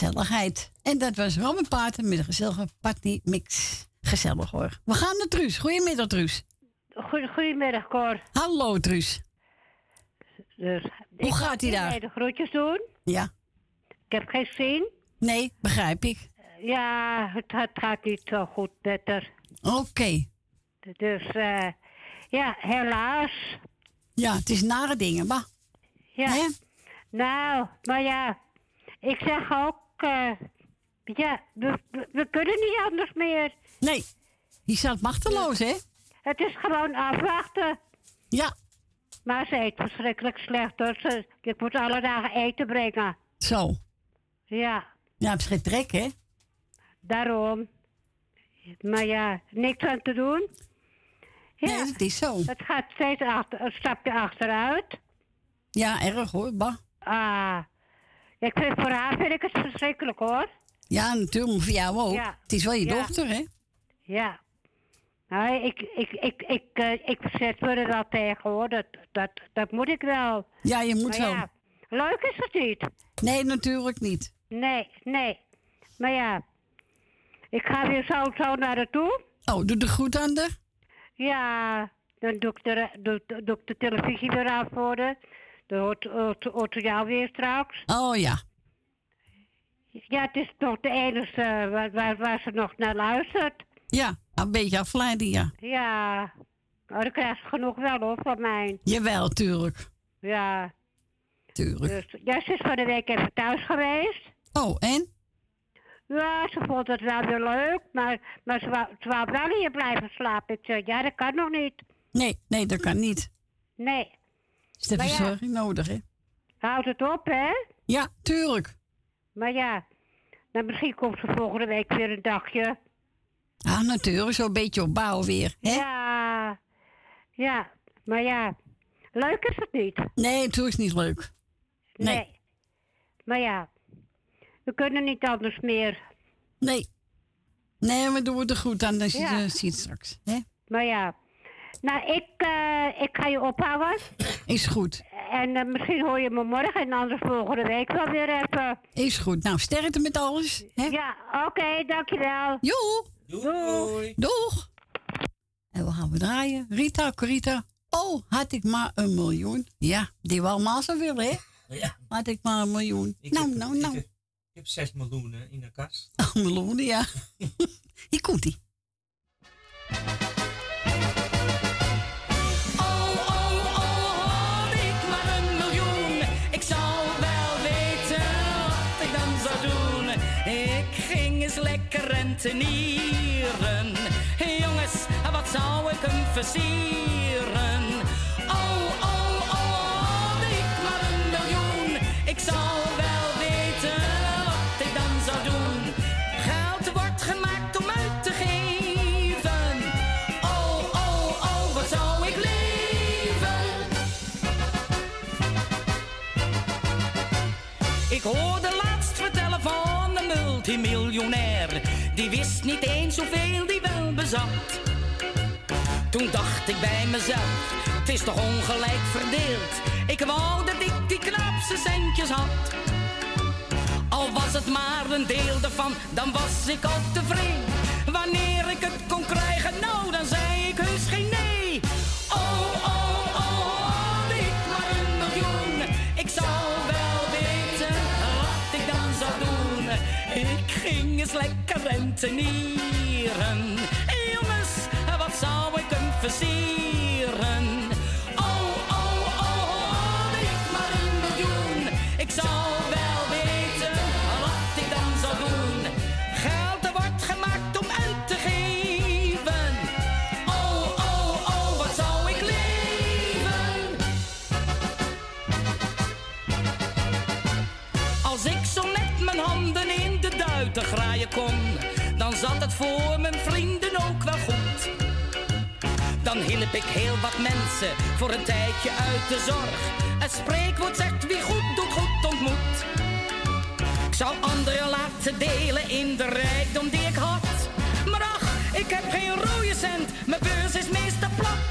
Gezelligheid. En dat was Robin Paten met een gezellige party mix. Gezellig hoor. We gaan naar Truus. Goedemiddag Truus. Goedemiddag Cor. Hallo Truus. Dus, Hoe gaat ie daar? Ik de groetjes doen. Ja. Ik heb geen zin. Nee, begrijp ik. Ja, het, het gaat niet zo goed met haar. Oké. Dus eh, ja, helaas. Ja, het is nare dingen, maar. Ja. Nou, maar ja, ik zeg ook, eh, ja, we, we, we kunnen niet anders meer. Nee, je staat machteloos, hè? Het is gewoon afwachten. Ja. Maar ze eet verschrikkelijk slecht, dus ze, ik moet alle dagen eten brengen. Zo. Ja, Ja, het is geen trek, hè? daarom. Maar ja, niks aan te doen. Ja, Nee, het is zo. Het gaat steeds achter, een stapje achteruit. Ja, erg hoor, bah. Ah, ik vind, voor haar vind ik het verschrikkelijk hoor. Ja, natuurlijk, maar voor jou ook. Ja. Het is wel je Ja. dochter, hè? Ja. Nou, ik, ik, ik, ik, eh, ik verzet me er wel tegen hoor. Dat, dat, dat moet ik wel. Ja, je moet Maar wel. Ja, leuk is het niet. Nee, natuurlijk niet. Nee, nee. Maar ja, ik ga weer zo, zo naar haar toe. Oh, doe de goed aan de. Ja, dan doe ik de, doe, doe ik de televisie weer aan voor. Ze jou weer straks. Oh ja. Ja, het is nog de enige waar, waar, waar ze nog naar luistert. Ja, een beetje afleiding, ja. Ja, maar dan krijgt ze genoeg wel hoor van mij. Jawel, tuurlijk. Ja. Tuurlijk. Dus, ja, ze is van de week even thuis geweest. Oh, en? Ja, ze vond het wel weer leuk, maar, maar ze, wou, ze wou wel hier blijven slapen. Ik zei, ja, dat kan nog niet. Nee, nee, dat kan niet. Nee. Is de Maar ja. verzorging nodig, hè? Houd het op, hè? Ja, tuurlijk. Maar ja, dan misschien komt ze volgende week weer een dagje. Ah, natuurlijk, zo'n beetje opbouwen weer, hè? Ja, ja, maar ja, leuk is het niet. Nee, natuurlijk is niet leuk. Nee. Maar ja, we kunnen niet anders meer. Nee. Nee, we doen het er goed aan als je Ja. het ziet straks, hè? Maar ja, nou, ik, eh, ik ga je ophouden. Is goed. En eh, misschien hoor je me morgen en anders volgende week wel weer even. Is goed. Nou, sterkte met alles, hè? Ja, oké, dankjewel. Joe. Doei. Doeg. En we gaan we draaien. Rita, Corita. Oh, had ik maar een miljoen. Ja, die wel maar zo willen, hè? Ja. Had ik maar een miljoen. Ik nou, heb- nou, ik nou. heb- Ik heb 6 miljoenen in de kast. Een miljoen, ja. Hier komt lekker rentenieren. Jongens, wat zou ik hem versieren? Oh, oh, oh, had ik maar een miljoen. Ik zou niet eens hoeveel die wel bezat. Toen dacht ik bij mezelf, het is toch ongelijk verdeeld. Ik wou dat ik die knapste centjes had. Al was het maar een deel ervan, dan was ik al tevreden. Wanneer ik het kon krijgen, nou dan zei ik heus geen nee. Oh, oh, lekker rentenieren. Jongens, wat zou ik hem versieren? Duiten graaien kon, dan zat het voor mijn vrienden ook wel goed. Dan hielp ik heel wat mensen voor een tijdje uit de zorg. Het spreekwoord zegt wie goed doet, goed ontmoet. Ik zou anderen laten delen in de rijkdom die ik had. Maar ach, ik heb geen rode cent, mijn beurs is meestal plat.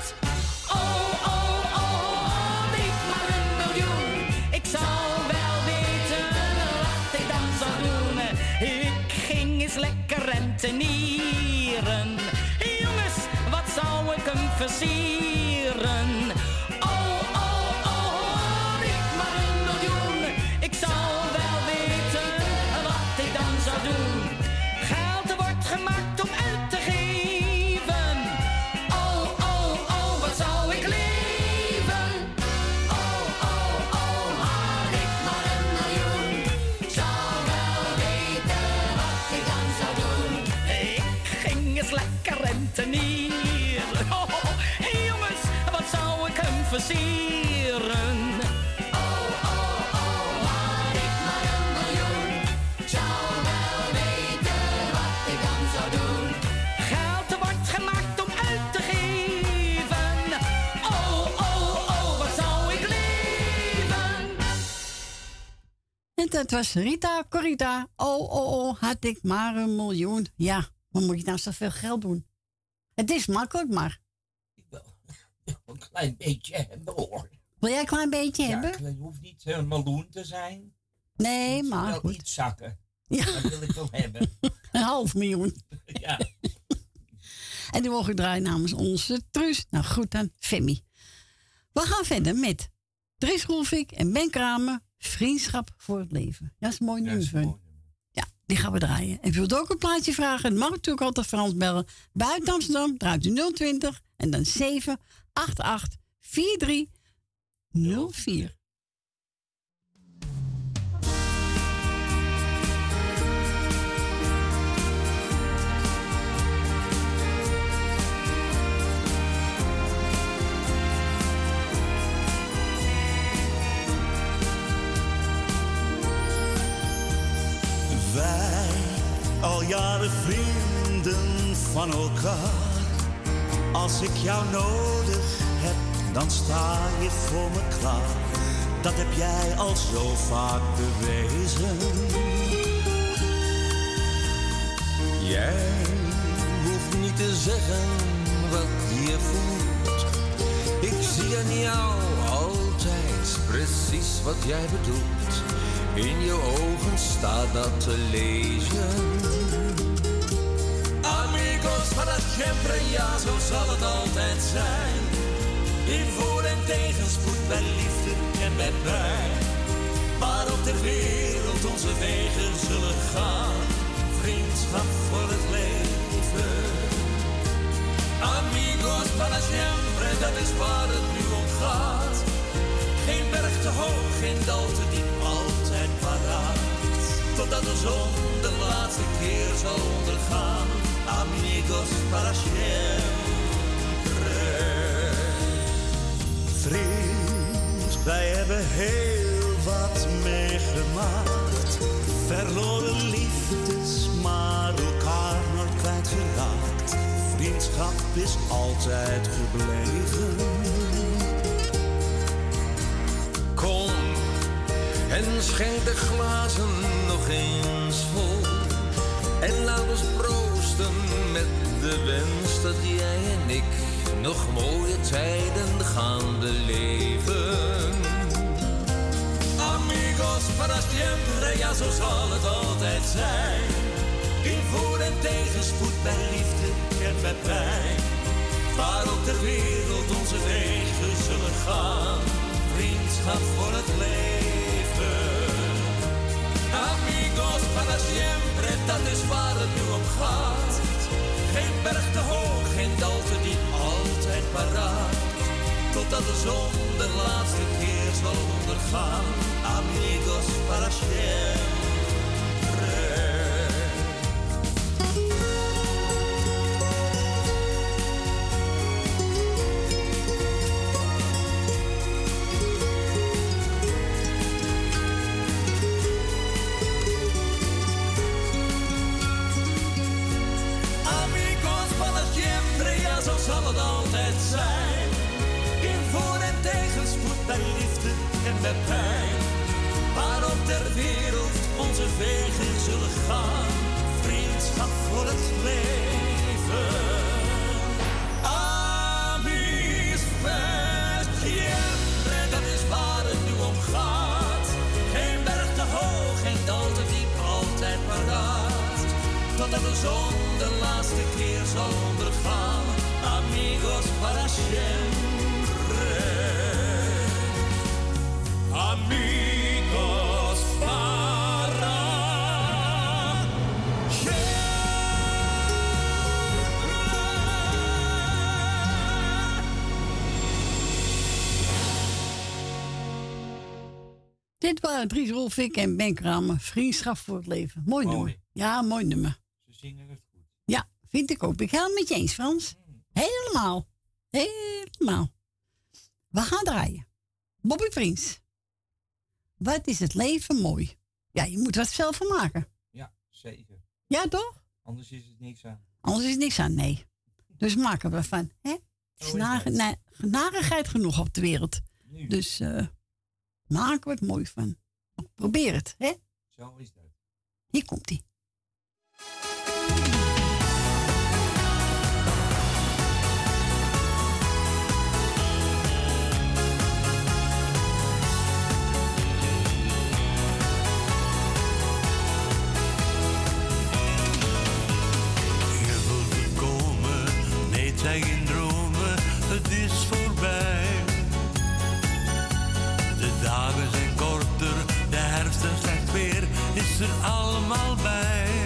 Rentenieren. Jongens, wat zou ik hem versieren? Oh, oh, oh, had ik maar een miljoen. Zou wel weten wat ik dan zou doen. Geld wordt gemaakt om uit te geven. Oh, oh, oh, wat zou ik leven? En dat was Rita Corita. Oh, oh, oh, had ik maar een miljoen. Ja, wat moet je nou zoveel geld doen? Het is makkelijk, maar. Een klein beetje hebben hoor. Wil jij een klein beetje Ja, hebben? het hoeft niet een miljoen te zijn. Nee, maar wel goed. iets zakken. Ja. Dat wil ik wel hebben. Een half miljoen. Ja. En die mogen draaien namens onze Truus. Nou, goed dan, Femi. We gaan verder met Dries Roelvik en Ben Kramer. Vriendschap voor het leven. Dat is een mooi hen. Ja, die gaan we draaien. En wilt ook een plaatje vragen? Dan mag natuurlijk altijd Frans bellen. Buiten Amsterdam draait u 020 en dan 788 4304. Wij, al jaren vrienden van elkaar. Als ik jou nodig heb, dan sta je voor me klaar. Dat heb jij al zo vaak bewezen. Jij hoeft niet te zeggen wat je voelt. Ik zie aan jou altijd precies wat jij bedoelt. In je ogen staat dat te lezen. Amigos para siempre, ja, zo zal het altijd zijn. In voor- en tegenspoed, bij liefde en bij pijn. Waar op de wereld onze wegen zullen gaan. Vriendschap voor het leven. Amigos para siempre, dat is waar het nu om gaat. Geen berg te hoog, geen dal te diep, altijd paraat. Totdat de zon de laatste keer zal ondergaan. Amigos para siempre. Vriend, wij hebben heel wat meegemaakt. Verloren liefdes, maar elkaar nooit kwijtgeraakt. Vriendschap is altijd gebleven. Kom en schenk de glazen nog eens vol. En laat ons met de wens dat jij en ik nog mooie tijden gaan beleven. Amigos para siempre, ja zo zal het altijd zijn. In voor- en tegenspoed, bij liefde en bij pijn. Waar op ter wereld onze wegen zullen gaan. Vriendschap voor het leven. Para siempre, dat is waar het nu om gaat. Geen berg te hoog, geen dal te diep, altijd paraat. Totdat de zon de laatste keer zal ondergaan. Amigos para siempre. Bij liefde en bij pijn. Waarop ter wereld onze wegen zullen gaan. Vriendschap voor het leven. Amis siempre, dat is waar het nu om gaat. Geen berg te hoog, geen dal te diep, altijd paraat. Totdat de zon laatste keer zal ondergaan. Amigos para siempre. Dit waren Dries Rolfik en Ben Kramer. Vriendschap voor het leven. Mooi, Mooi. nummer. Ja, mooi nummer. Ze zingen het goed. Ja, vind ik ook. Ik ga het met je eens, Frans. Helemaal. Helemaal. We gaan draaien. Bobby Vriends. Wat is het leven mooi. Ja, je moet er wat zelf van maken. Ja, zeker. Ja, toch? Anders is het niks aan. Anders is niks aan, nee. Dus maken we ervan. Hè? Het is het. na- narigheid genoeg op de wereld. Dus eh, maken we het mooi van. Probeer het, hè? Zo is dat. Hier komt zijn geen dromen, het is voorbij. De dagen zijn korter, de herfst en slecht weer is er allemaal bij.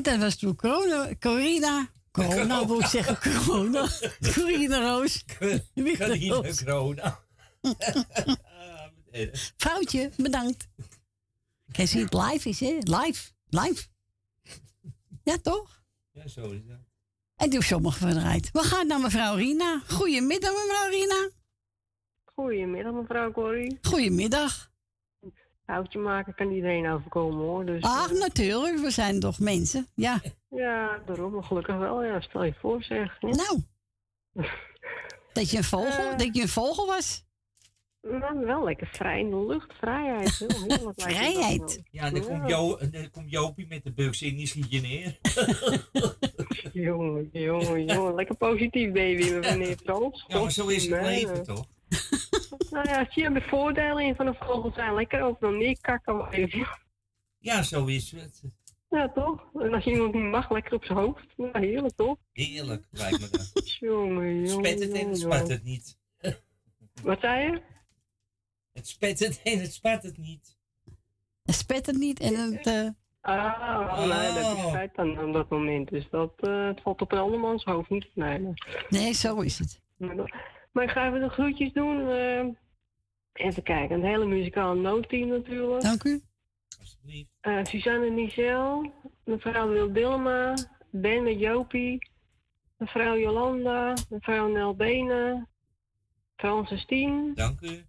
En dat was toen corona, Corina. Corona, wil ik zeggen, corona. Corina Roos. Corina. Corona. Foutje, bedankt. Kijk, zie het live is, hè? Live, live. Ja, toch? Ja, zo is dat. En doe sommige verdraaid. We gaan naar mevrouw Rina. Goedemiddag, mevrouw Rina. Goedemiddag, mevrouw Corrie. Goedemiddag. Houtje maken kan iedereen overkomen hoor. Dus, Ach, eh, natuurlijk, we zijn toch mensen. Ja. ja, daarom maar gelukkig wel. Ja, stel je voor zeg. Ja. Nou. Dat je een vogel, Eh. dat je een vogel was. Nou, wel lekker vrij in de lucht. Vrijheid. Heel heerlijk Vrijheid. Ja, dan komt, jo, dan komt Jopie met de buks in, die schiet je neer. jongen, jongen, jongen. Lekker positief baby, meneer Frans. Ja, maar zo is het leven toch? Nou ja, zie je de voordelen in van een vogel zijn. Lekker overal neerkakken. maar even- Ja, zo is het. Ja, toch? En als je iemand niet mag, lekker op zijn hoofd. Nou, heerlijk toch? Heerlijk, lijkt me dat. Jongen, jongen. Spet het en het spat het niet. Wat zei je? Het spet het en het spat het niet. Het spet het niet en het... eh, Ah, nee, dat is feit dan op dat moment. Dus dat eh, het valt op een andermans hoofd niet. Nee, nee. Nee, zo is het. Maar, ik ga even de groetjes doen. eh, even kijken, een hele muzikale noodteam natuurlijk. Dank u. Eh, Suzanne Nicel, mevrouw Wil Dilma, Ben met Jopie, mevrouw Jolanda, mevrouw Nel Benen, Francis Tien, Dank u.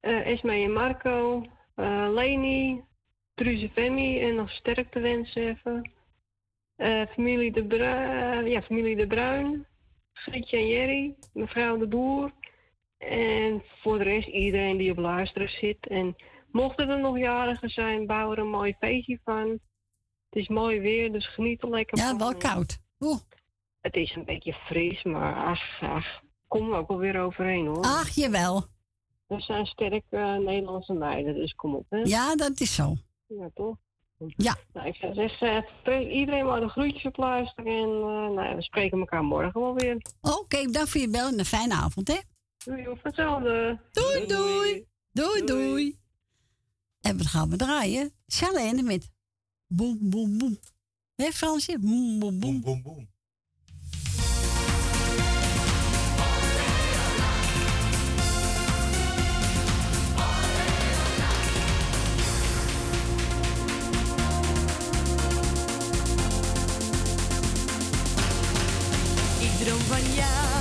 eh Esme en Marco, eh Leni, Truze Femi en nog sterkte wensen even. Eh, familie, de Bruin, ja, familie De Bruin, Grietje en Jerry, mevrouw De Boer. En voor de rest iedereen die op luisteren zit. En mochten er nog jarigen zijn, bouw er een mooi feestje van. Het is mooi weer, dus geniet er lekker Ja, van. wel koud. Oeh. Het is een beetje fris, maar ach, ach, kom er ook wel weer overheen hoor. Ach, jawel. We zijn sterke eh, Nederlandse meiden, dus kom op hè. Ja, dat is zo. Ja, toch? Ja. Nou, ik zou zeggen, eh, iedereen maar de groetjes op luisteren en eh, nou, ja, we spreken elkaar morgen wel weer. Oké, bedankt voor je bel en een fijne avond, hè? Doei, of hetzelfde. Doei, doei. Doei, doei. En wat gaan we draaien? Charlene met boem, boem, boem. Hé, Fransje? Boem, boem, boem. Boem, boem. Ik droom van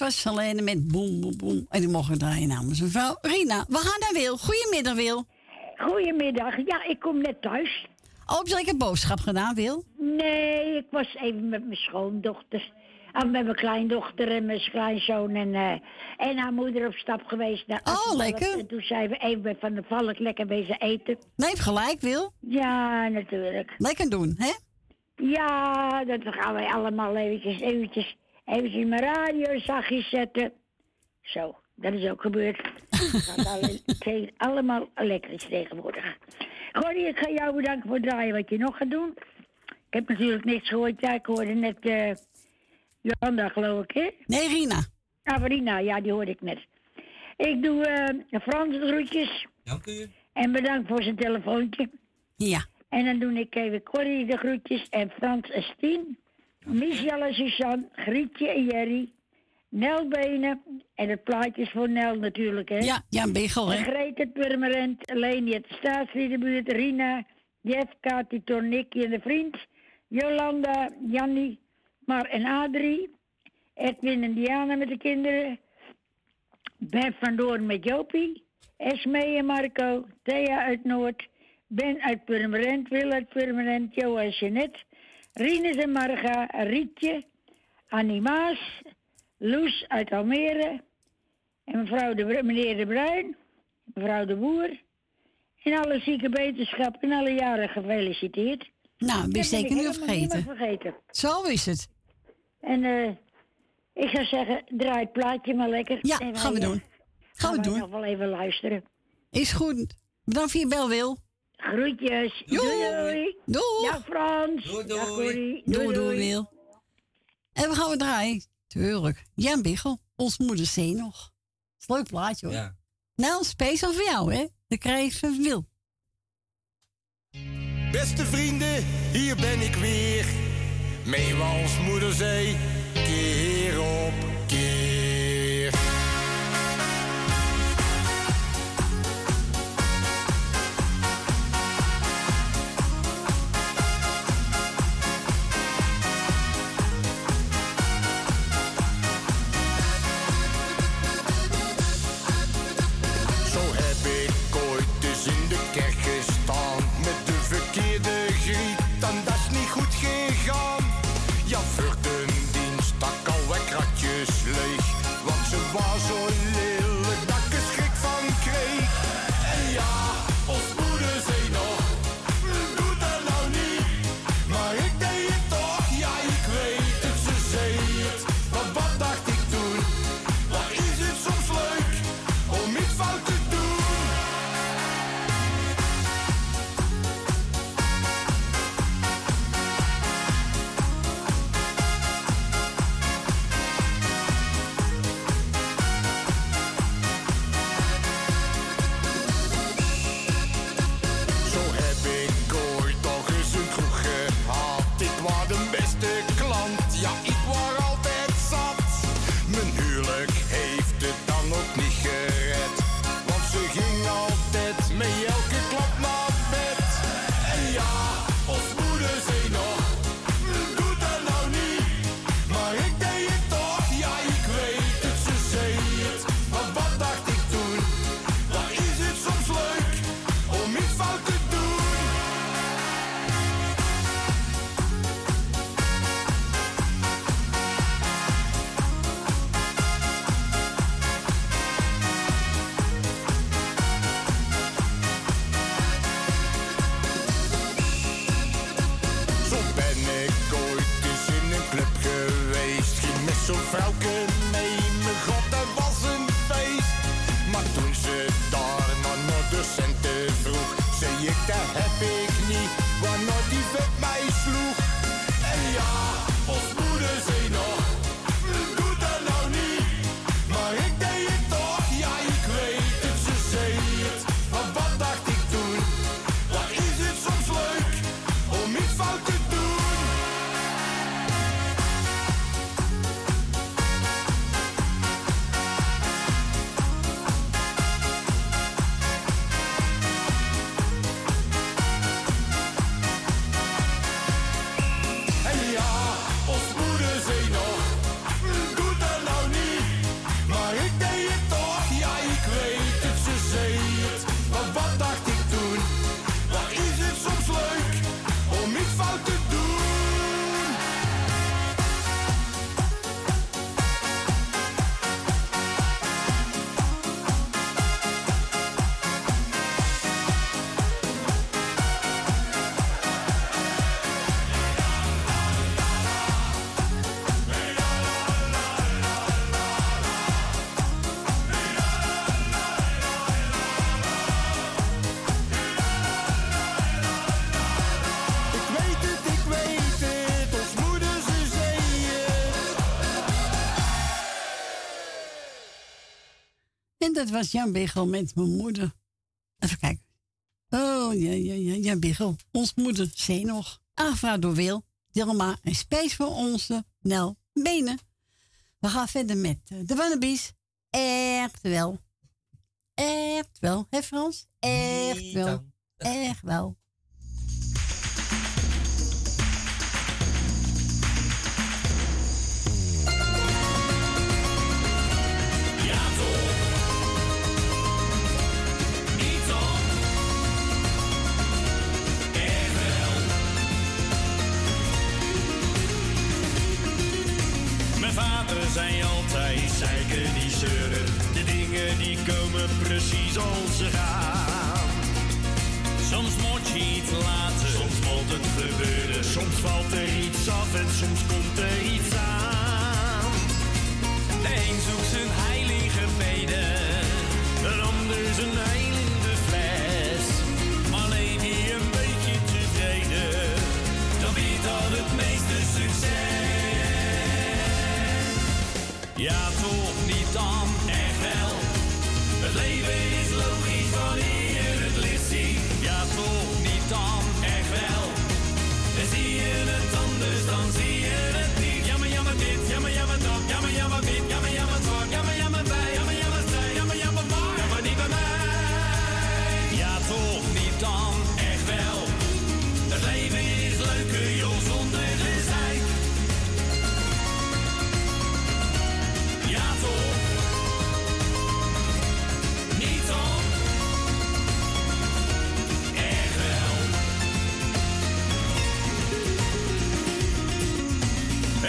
was alleen met boem, boem, boem. En die mogen draaien namens mevrouw Rina. We gaan naar Wil. Goedemiddag, Wil. Goedemiddag. Ja, ik kom net thuis. Oh, heb je lekker boodschap gedaan, Wil? Nee, ik was even met mijn schoondochter. En met mijn kleindochter en mijn kleinzoon en, eh, en haar moeder op stap geweest. Naar Oh, lekker. En toen zijn we even van de valk lekker bezig eten. Nee, gelijk, Wil. Ja, natuurlijk. Lekker doen, hè? Ja, dat gaan wij allemaal eventjes, eventjes, eventjes mijn radio zachtjes zetten. Zo, dat is ook gebeurd. Het gaat is allemaal elektrisch tegenwoordig. Gordy, ik ga jou bedanken voor het draaien wat je nog gaat doen. Ik heb natuurlijk niks gehoord. Ja, ik hoorde net eh Jolanda, geloof ik, hè? Nee, Rina. Ah, Rina, ja, die hoorde ik net. Ik doe eh Frans de groetjes. Dank u. En bedankt voor zijn telefoontje. Ja. En dan doe ik even Corrie de groetjes en Frans en Stien. Michel en Suzanne, Grietje en Jerry. Nel Benen. En het plaatje is voor Nel natuurlijk, hè? Ja, Jan Biggel, hè? En Greet het Purmerend, Leni het Staatsliedenbuurt, Rina, Jeff, Kati, en de vriend. Jolanda, Jannie, Mar en Adrie. Edwin en Diana met de kinderen. Ben van Doorn met Jopie. Esme en Marco. Thea uit Noord. Ben uit Purmerend. Wil uit Purmerend. Jo en Jeanette. Rines en Marga. Rietje. Annie Maas. Loes uit Almere. En mevrouw de, meneer De Bruin. Mevrouw De Boer. En alle zieke beterschap en alle jaren gefeliciteerd. Nou, ben je zeker niet vergeten. vergeten. Zo is het. En eh, ik zou zeggen, draai het plaatje maar lekker. Ja, wij, gaan we eh, doen. Gaan we doen. nog wel even luisteren. Is goed. Bedankt voor je bel, Wil. Groetjes. Doei doei. Doei. Dag Frans. Doei doei. Dag Corrie. Doei, doei, Wil. En we gaan we draaien. Tuurlijk. Jan Biggel. Ons moeder zee nog. is een leuk plaatje, hoor. Ja. Nou, speciaal voor jou, hè? Dan krijg je van Wil. Beste vrienden, hier ben ik weer. Meewals moederzee, keer dat was Jan Bigel met mijn moeder. Even kijken. Oh, ja, ja, ja, Jan Bigel. Ons moeder, Zenog. Aangevraagd door Wil, Dilma en Space voor onze Nel Benen. We gaan verder met eh, de Wannabies. Echt wel. Echt wel. Hè Frans? Echt wel. Echt wel. zijn altijd zeiken die zeuren. De dingen die komen precies als ze gaan. Soms moet je iets laten, soms moet het gebeuren. Soms valt er iets af en soms komt er iets aan. De een zoekt zijn heilige mede, een ander zijn Ja, toch niet dan, echt wel. Het leven is logisch wanneer het licht ziet. Ja, toch niet dan.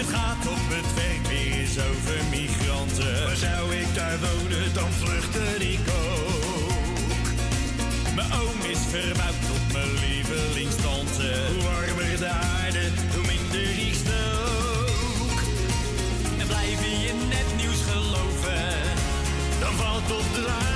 Het gaat op het werk weer over migranten. Waar zou ik daar wonen, dan vluchten ik ook. Mijn oom is verbouwd op mijn lievelingstante. Hoe warmer de aarde, hoe minder ik stook. En blijf je net nieuws geloven, dan valt op de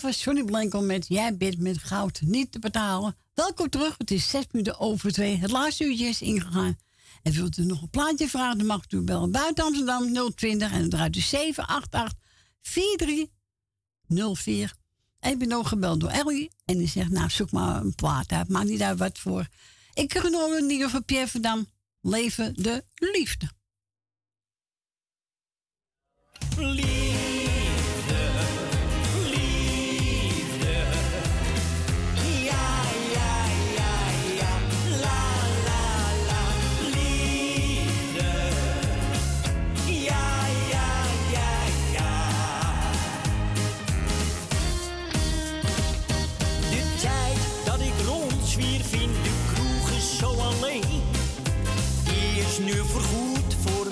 Was Johnny Blanco met Jij bent met goud niet te betalen. Welkom terug, het is 6 minuten over 2. Het laatste uurtje is ingegaan. En wilt u nog een plaatje vragen, dan mag u bellen buiten Amsterdam 020 en het draait dus 788 4304. En ik ben ook gebeld door Ellie en die zegt, nou zoek maar een plaat uit, maakt niet uit wat voor. Ik genomen een nieuwe van Pierre Verdam, Leven de Liefde. Liefde.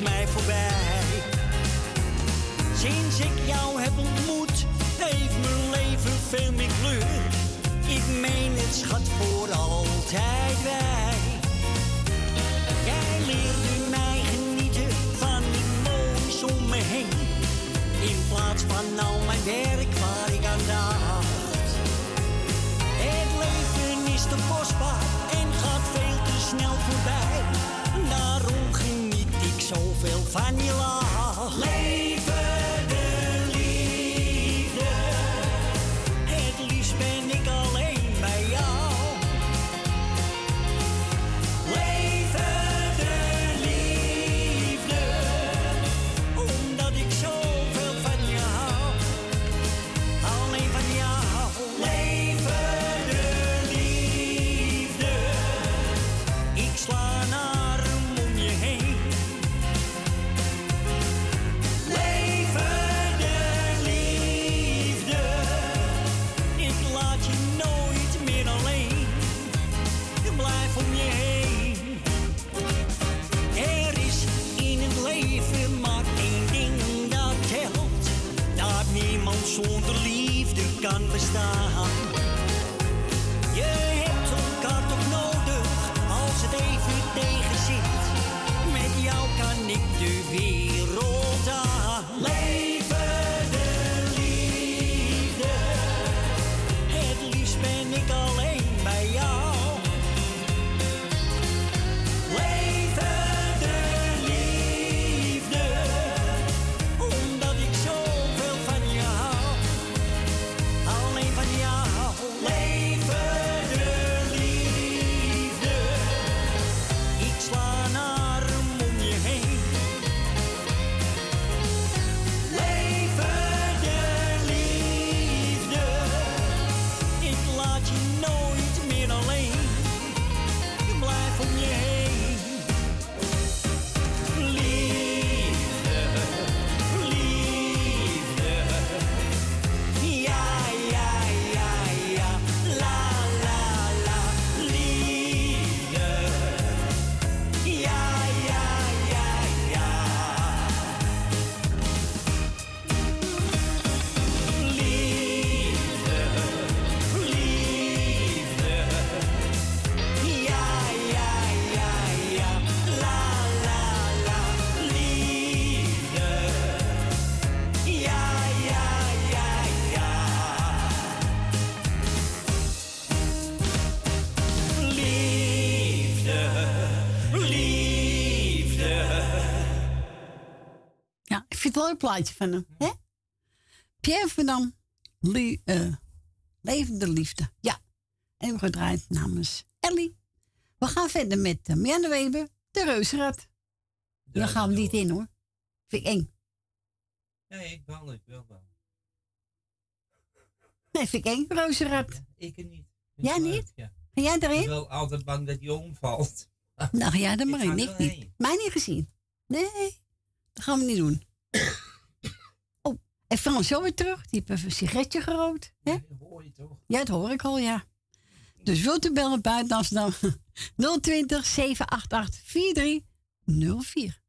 mij voorbij. Sinds ik jou heb ontmoet, heeft mijn leven veel meer kleur. Ik meen het schat voor altijd bij. Jij leert mij genieten van die moois om me heen. In plaats van al mijn werk waar ik aan dacht. Het leven is te kostbaar en gaat veel te snel voorbij. show will funny long. gar nicht vind het een plaatje van hem. Hè? Pierre van Dam, Lie- eh, Levende Liefde. Ja. En we gedraaid namens Ellie. We gaan verder met uh, Marianne Weber, de Reuzenrad. Daar gaan we niet in hoor. Vind ik eng. Nee, ik wel, ik wil wel. Nee, vind ik eng, Reuzenrad. Ik er niet. Jij leuk, niet? Ja. Ga jij Ik ben erin? wel altijd bang dat hij omvalt. Nou ja, dan maar Ik in. Ik niet. Mij niet gezien. Nee, dat gaan we niet doen. Oh, en Frans zo weer terug. Die heeft even een sigaretje gerookt. Hè? Dat hoor je toch? Ja, dat hoor ik al, ja. Dus wilt u bellen buiten Amsterdam? 020 788 4304.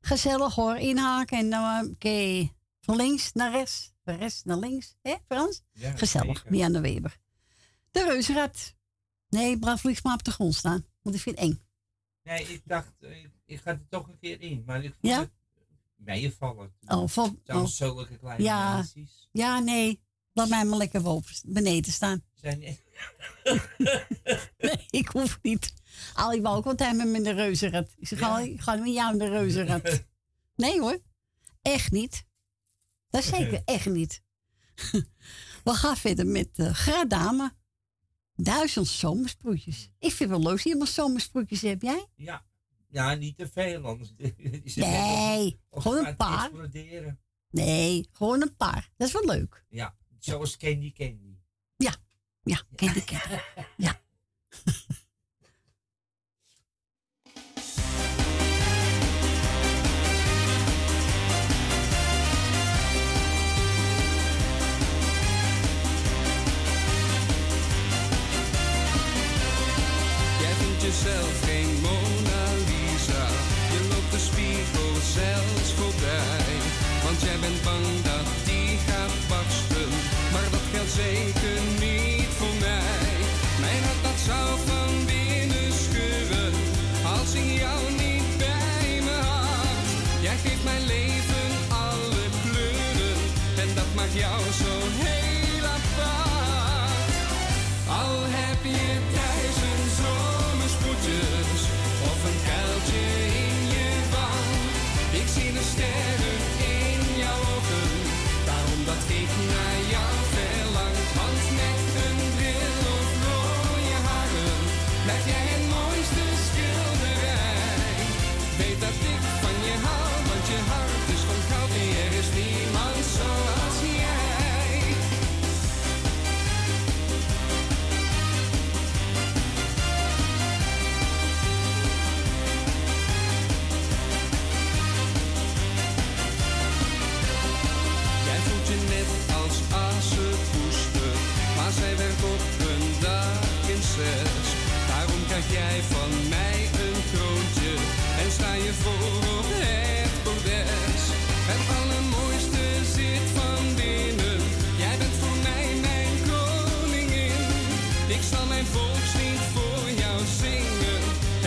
Gezellig hoor, inhaken en dan uh, oké. Van links naar rechts, van rechts naar links. Hè, Frans? Ja, Gezellig. Mianne Weber. De reuzenrad. Nee, braaf vlieg maar op de grond staan, want ik vind het eng. Nee, ik dacht, eh, ik, ik ga er toch een keer in. Maar ik vond Ja? het meevallen. Oh, van, oh. zulke kleine Ja, ja, nee. Laat mij maar lekker boven, beneden staan. Zijn, Nee, ik hoef niet. Ali wou ook altijd met me de reuzenrad. Ik zeg, Ja. Ali, ga met jou in de reuzenrad. Nee hoor, echt niet. Dat zeker echt niet. We gaan verder met uh, Gradame. Duizend zomersproetjes. Ik vind het wel leuk dat je helemaal zomersproetjes hebt. Jij? Ja. ja, niet te veel, anders Nee, gewoon een paar. exploderen. Nee, gewoon een paar. Dat is wel leuk. Ja, zoals Candy Candy. Ja, ja, candy candy. Ja. jezelf geen Mona Lisa. Je loopt de spiegel zelf.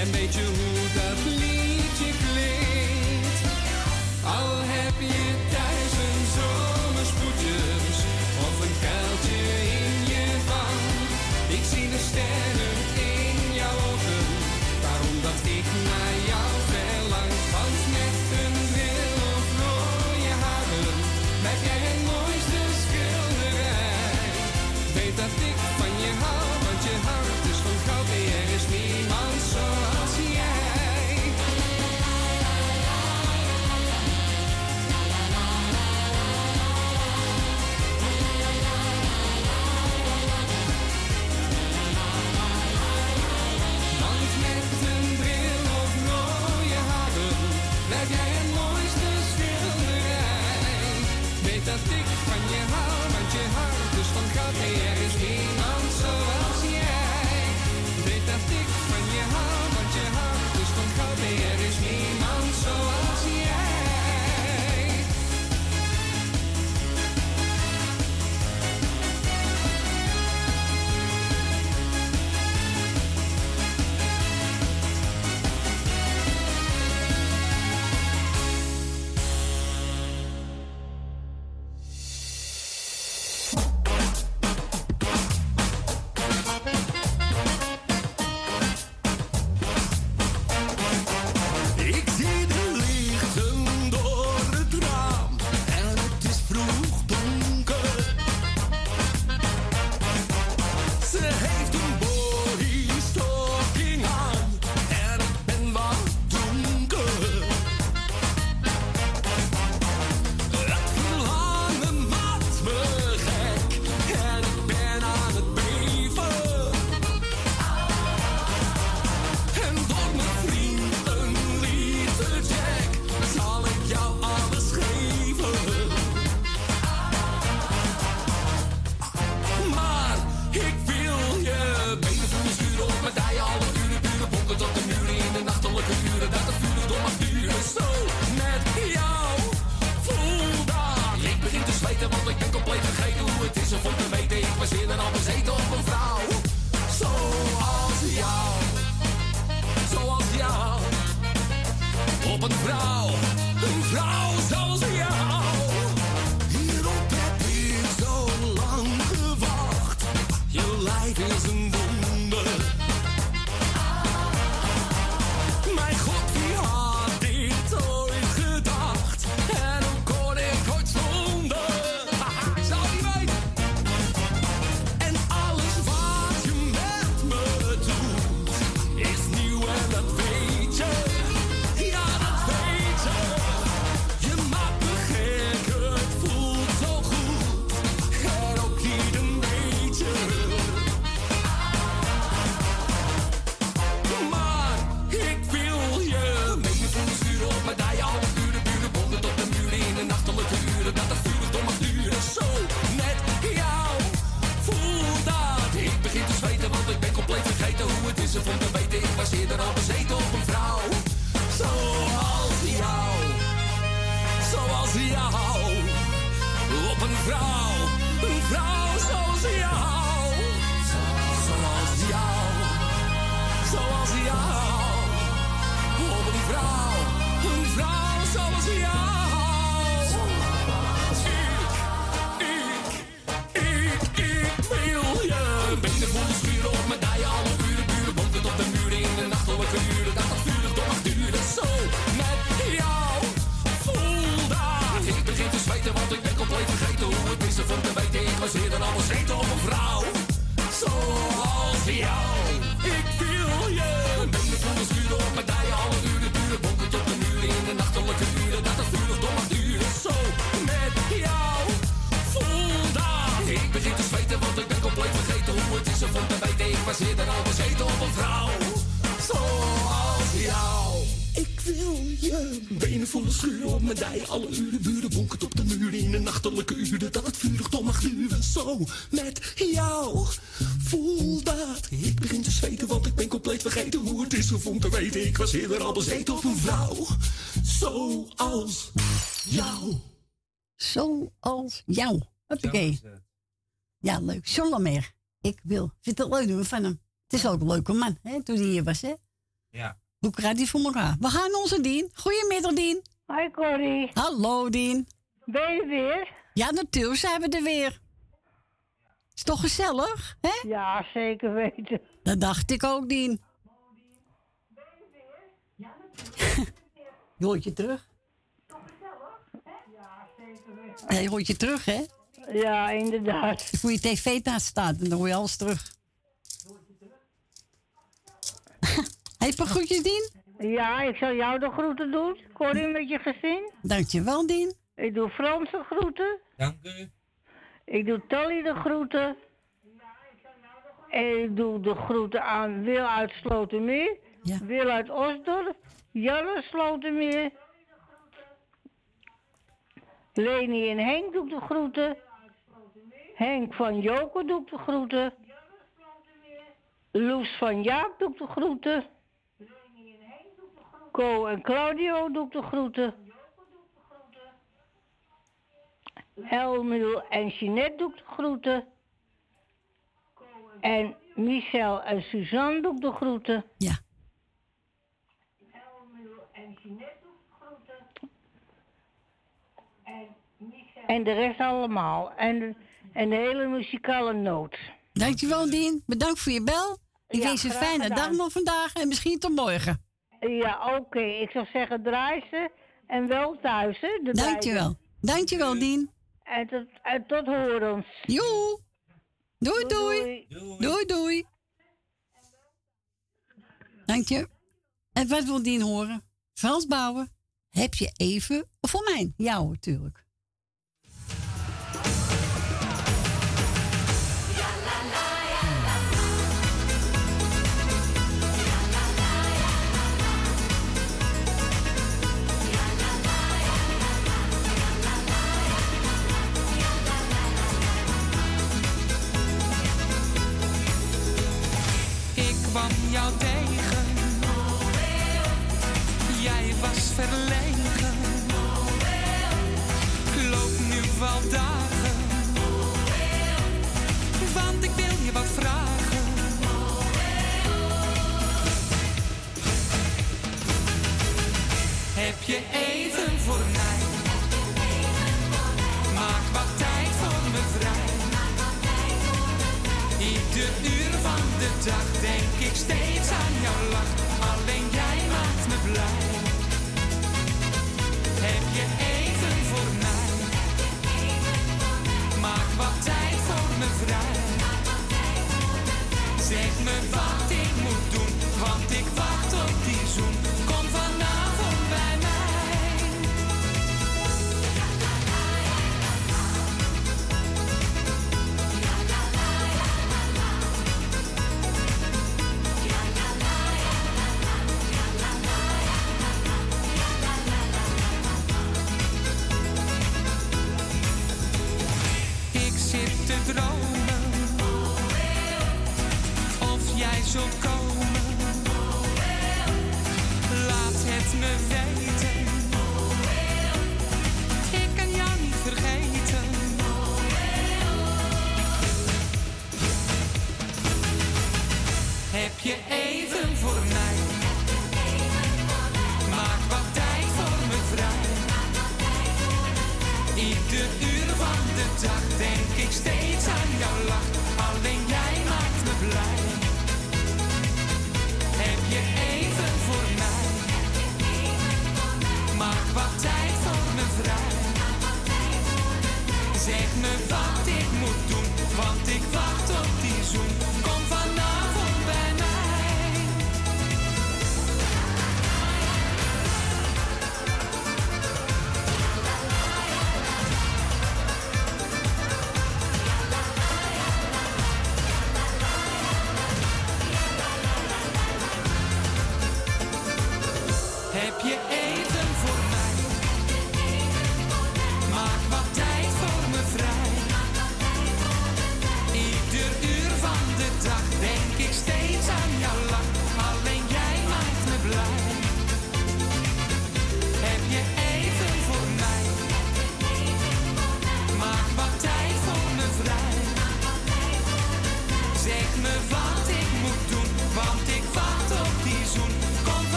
en you hoe. Met jou. Voel dat. Ik begin te zweten, want ik ben compleet vergeten hoe het is om te weten. Ik was eerder al bezeten op een vrouw. Zoals jou. Zoals jou. Oké. Ja, leuk. Solomer. Ik wil. Vind het leuk doen van hem. Het is ook een leuke man, hè, toen hij hier was, hè? Ja. Hoe krijgt hij voor elkaar? We gaan onze Dien. Goedemiddag, Dien. Hoi, Corrie. Hallo, Dien. Ben je weer? Ja, natuurlijk zijn we er weer. Is toch gezellig, hè? Ja, zeker weten. Dat dacht ik ook, Dien. je hoort je terug. Ja, je hoort je terug, hè? Ja, inderdaad. Als je je tv naast staat, dan hoor je alles terug. Heb je groetjes, Dien? Ja, ik zal jou de groeten doen. Corrie met je gezin. Dankjewel, Dien. Ik doe Frans de groeten. Dank u. Ik doe Tally de groeten. En ik doe de groeten aan Wil uit Slotermeer. Wil uit Osdorp. Janne Slotermeer. Leni en Henk doe ik de groeten. Henk van Joker doe ik de groeten. Loes van Jaap doe ik de groeten. Co en Claudio doe ik de groeten. Helmiel en Jeanette doe ik de groeten. En Michel en Suzanne doe ik de groeten. Ja. En de rest allemaal. En, de- en de hele muzikale noot. Dankjewel, Dien. Bedankt voor je bel. Ik Ja, wens je een fijne gedaan. dag nog vandaag en misschien tot morgen. Ja, oké. Ik zou zeggen draai ze en wel thuis, hè? de Dankjewel. beiden. Dankjewel, Dien. En tot, en tot horens. Joe. Doei, doei. Doei, doei. Dank je. En wat wil Dien horen? Frans Bouwen, heb je even voor mij? Ja hoor, verlegen. Loop nu wel dagen. Want ik wil je wat vragen. Heb je even voor mij? Maak wat tijd voor me vrij. Ieder uur van de dag denk ik steeds aan Heb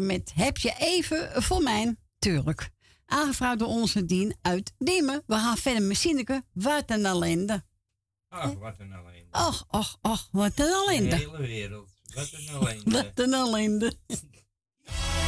met Heb je even voor mijn Turk? Aangevraagd door onze Dien uit Diemen. We gaan verder met Sineke. Wat een ellende. Ach, wat een ellende. Och, och, och, wat een ellende. De hele wereld. Wat een ellende. wat een ellende.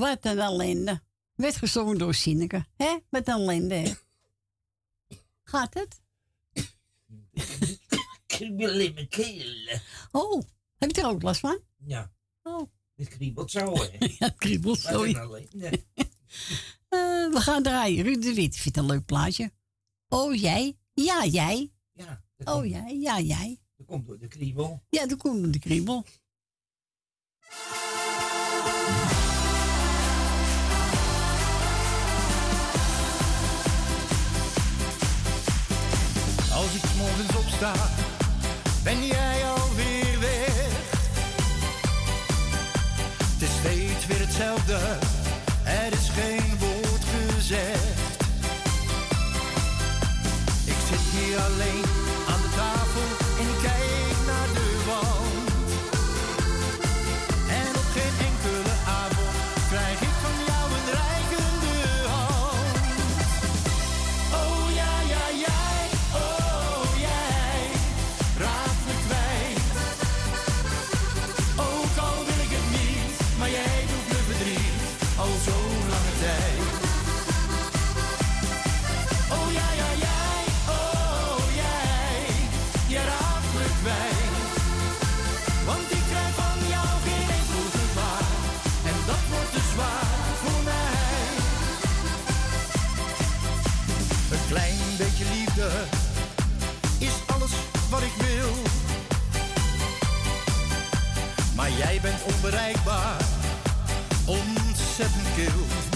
Wat een ellende. Werd gezongen door Sineke. hè? Met een ellende. Gaat het? Kriebel in mijn keel. Oh, heb je er ook last van? Ja. Oh. Het kriebelt zo, hè? ja, het kriebelt zo. Eh, we gaan draaien. Ruud de Wit vindt een leuk plaatje. Oh, jij? Ja, jij? Ja. Oh, jij? Ja, jij? Dat komt door de kriebel. Ja, dat komt door de kriebel. Als ik morgens opsta, ben jij alweer weg. Het is steeds weer hetzelfde, er is geen woord gezegd. Ik zit hier alleen. Jij bent onbereikbaar, ontzettend kil.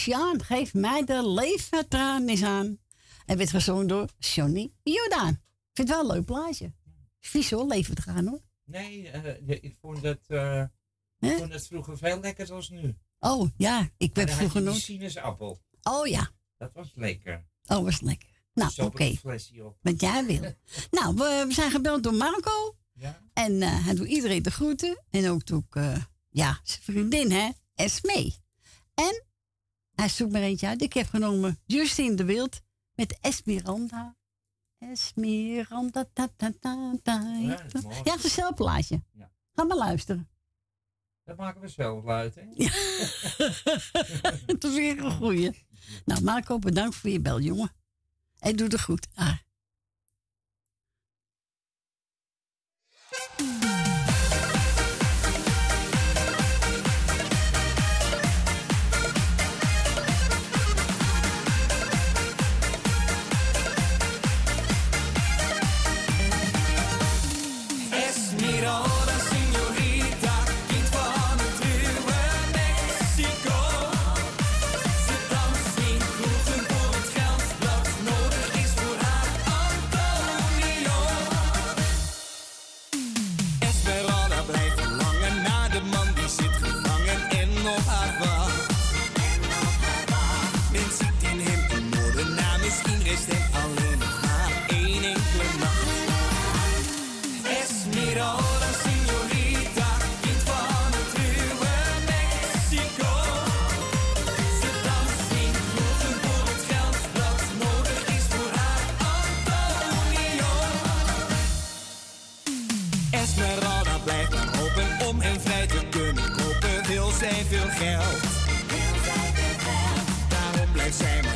Oceaan, geef mij de leefvertraan eens aan. En werd gezongen door Johnny Jordaan. Ik vind het wel een leuk plaatje. Vies hoor, leefvertraan hoor. Nee, eh, ik vond dat, eh, ik vond dat vroeger veel lekkerder als nu. Oh ja, ik werd vroeger nooit. sinaasappel. Oh ja, Dat was lekker. oh was lekker. Nou, oké. Wat jij wil. nou, we, we zijn gebeld door Marco. En eh, hij doet iedereen de groeten. En ook doe ik, eh, ja, zijn vriendin, hè, Esmee. En hij zoekt maar eentje uit. Ik heb genomen Justine de Wild met Esmeralda. Esmeralda, ta ta ta ta. Ja, dat is mooi. Ja, het is een plaatje. Ga maar luisteren. Dat maken we zelf uit, hè? Dat is weer een goeie. Nou, Marco, bedankt voor je bel, jongen. En doe het goed. Ah. Wil zij veel geld. Daarom blijft zij maar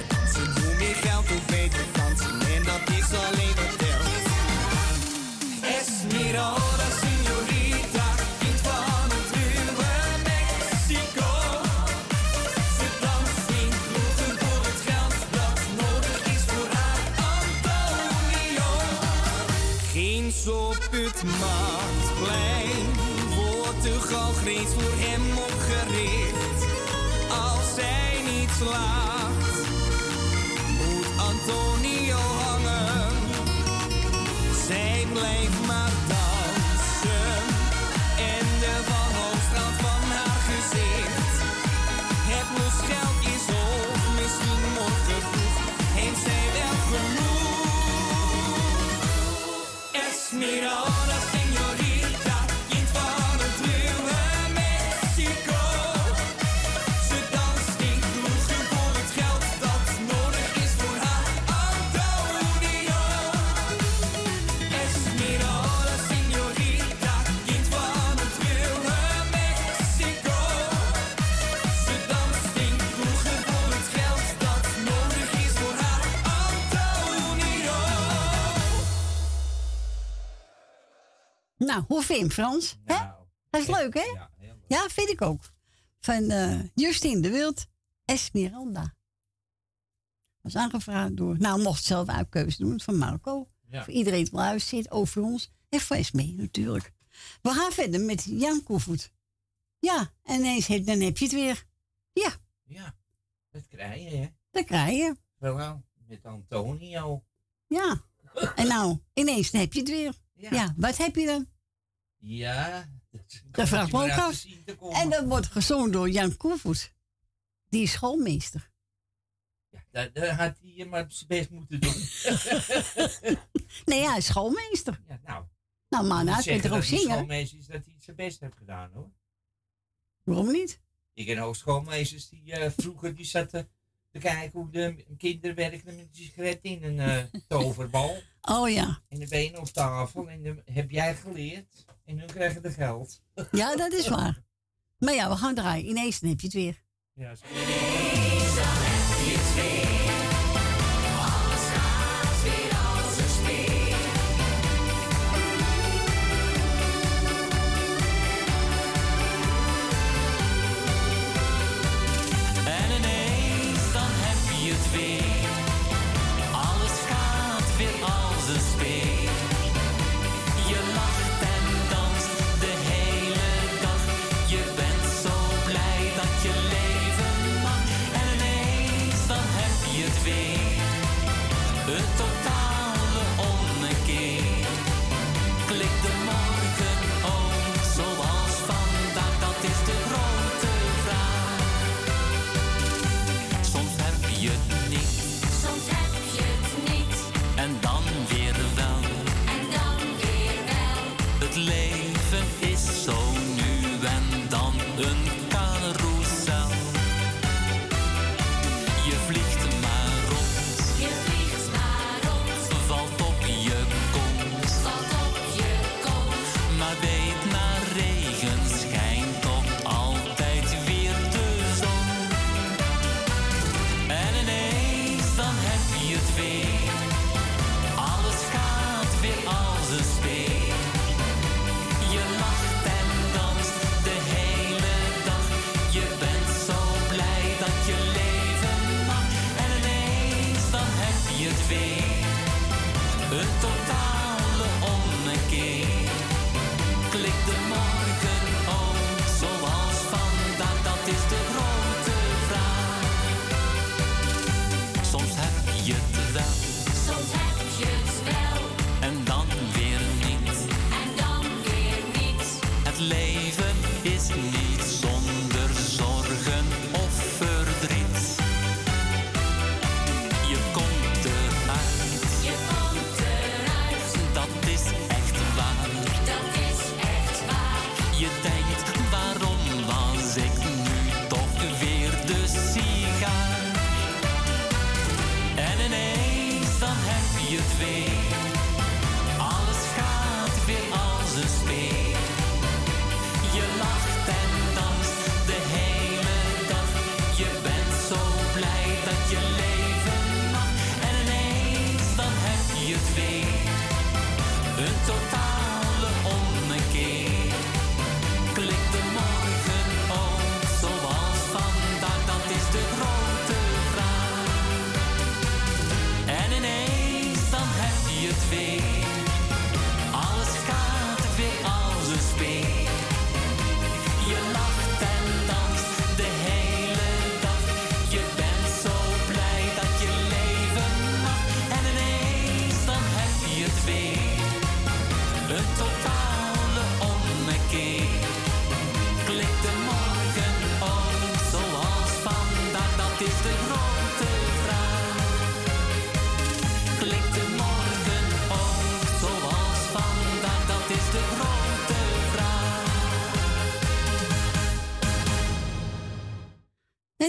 zij Nou, hoe vind je hem, Frans? Hè? Dat is leuk, hè? Ja, vind ik ook. Van eh, Justine de Wild, Esmeralda. Was aangevraagd door, nou, mocht zelf uitkeuze doen van Marco. Ja. Voor iedereen die luistert zit, over ons. En voor Esme natuurlijk. We gaan verder met Jan Koevoet. Ja, en ineens he- dan heb je het weer. Ja, Ja, dat krijg je, hè? dat krijg je. Wel, met Antonio. Ja. En nou, ineens heb je het weer. Ja, wat heb je dan? Ja, Dat vraagt me ook af. En dat wordt gezongen door Jan Koevoet. Die is schoolmeester. Dat, dat had hij maar zijn best moeten doen. Nee, hij is schoolmeester. Ja, nou. Nou, man, hij kunt er die zingen. schoolmeester is dat hij zijn best heeft gedaan, hoor. Waarom niet? Ik ken ook schoolmeesters die eh, vroeger die zaten te kijken hoe de kinderen werkten met een sigaret in een eh, toverbal. Oh ja. En de benen op tafel. En dan heb jij geleerd. En nu krijgen de geld. Ja, dat is waar. Maar ja, we gaan draaien. Ineens heb je het weer. Ja, zo. Alles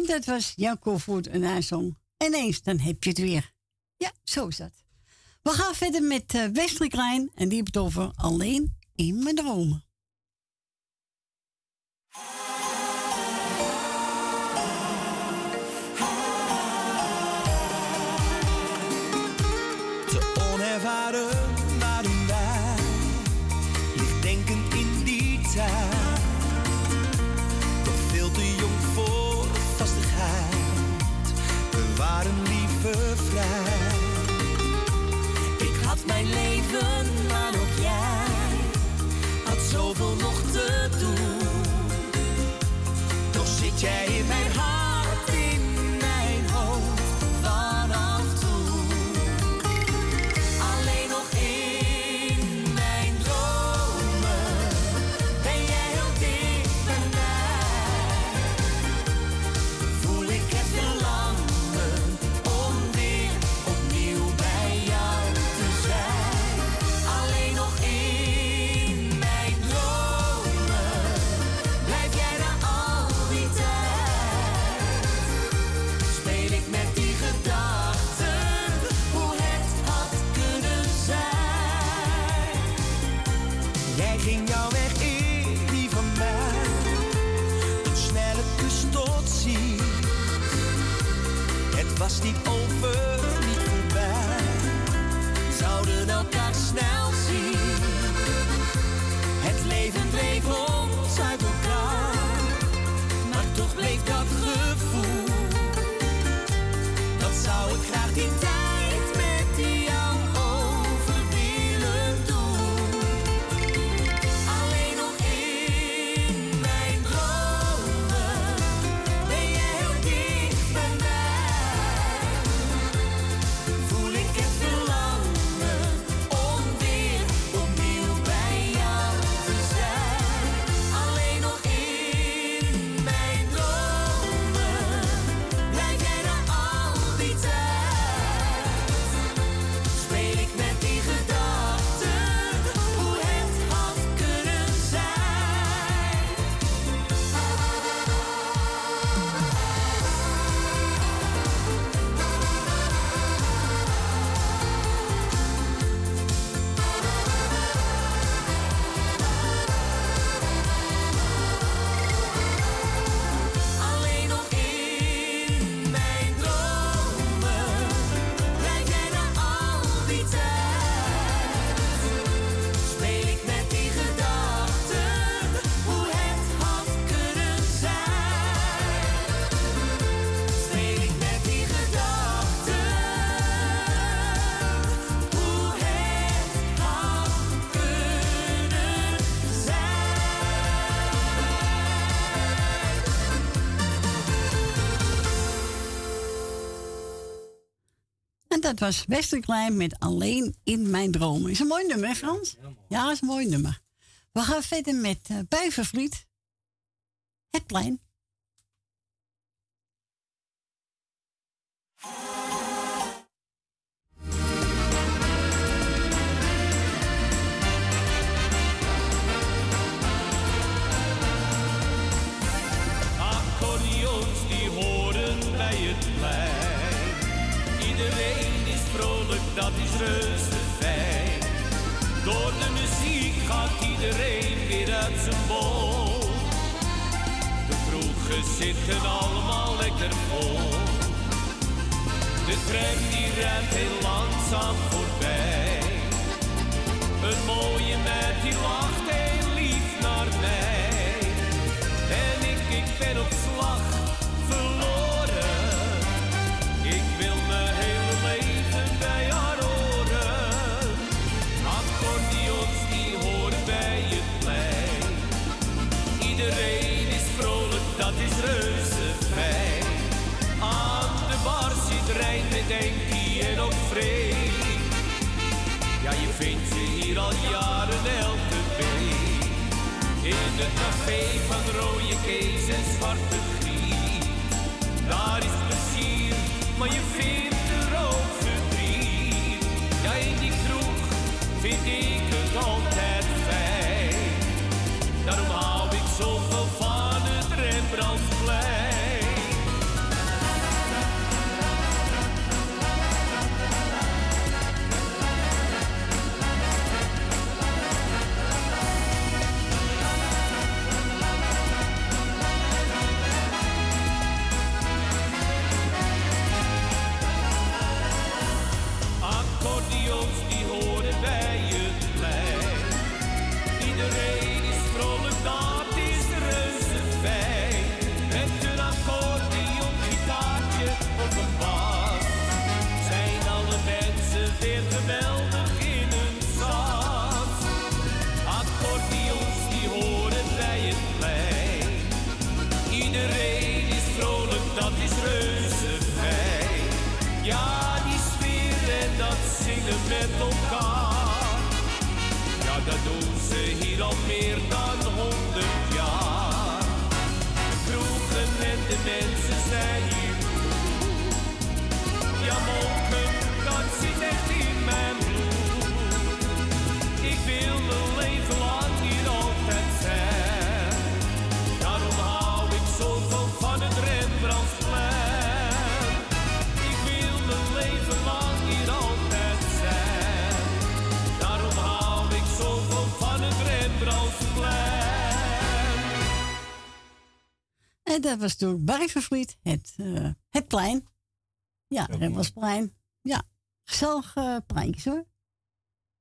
En dat was Jan Koolvoort en haar zong. En eens, dan heb je het weer. Ja, zo is dat. We gaan verder met eh, Wesley Klein en die heeft het over alleen in mijn dromen. Het was Wester Klein met Alleen in mijn dromen. Is een mooi nummer, hè Frans? Ja, is een mooi nummer. We gaan verder met eh, uh, Buivervliet. Het plein. dat was door Barry het, uh, het plein. Ja, dat was plein. Ja, gezellig uh, hoor.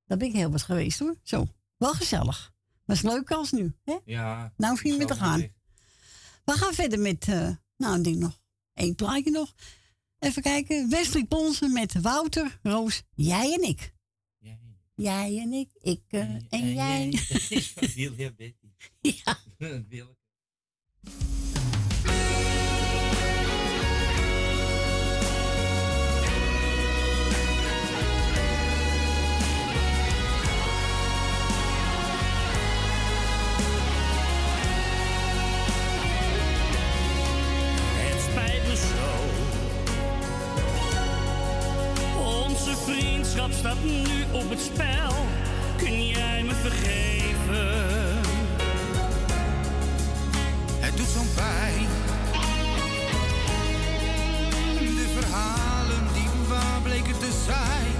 Dat ben ik heel wat geweest hoor. Zo, wel gezellig. Was leuk als nu. Hè? Ja. Nou misschien met te gaan. We gaan verder met, uh, nou, ding nog. Eén plaatje nog. Even kijken. Wesley Ponsen met Wouter, Roos, jij en ik. Jij, jij en ik, ik en, jij. jij. Dat Betty. Ja. dat staat nu op het spel. Kun jij me vergeven? Het doet zo'n pijn. De verhalen die waar bleken te zijn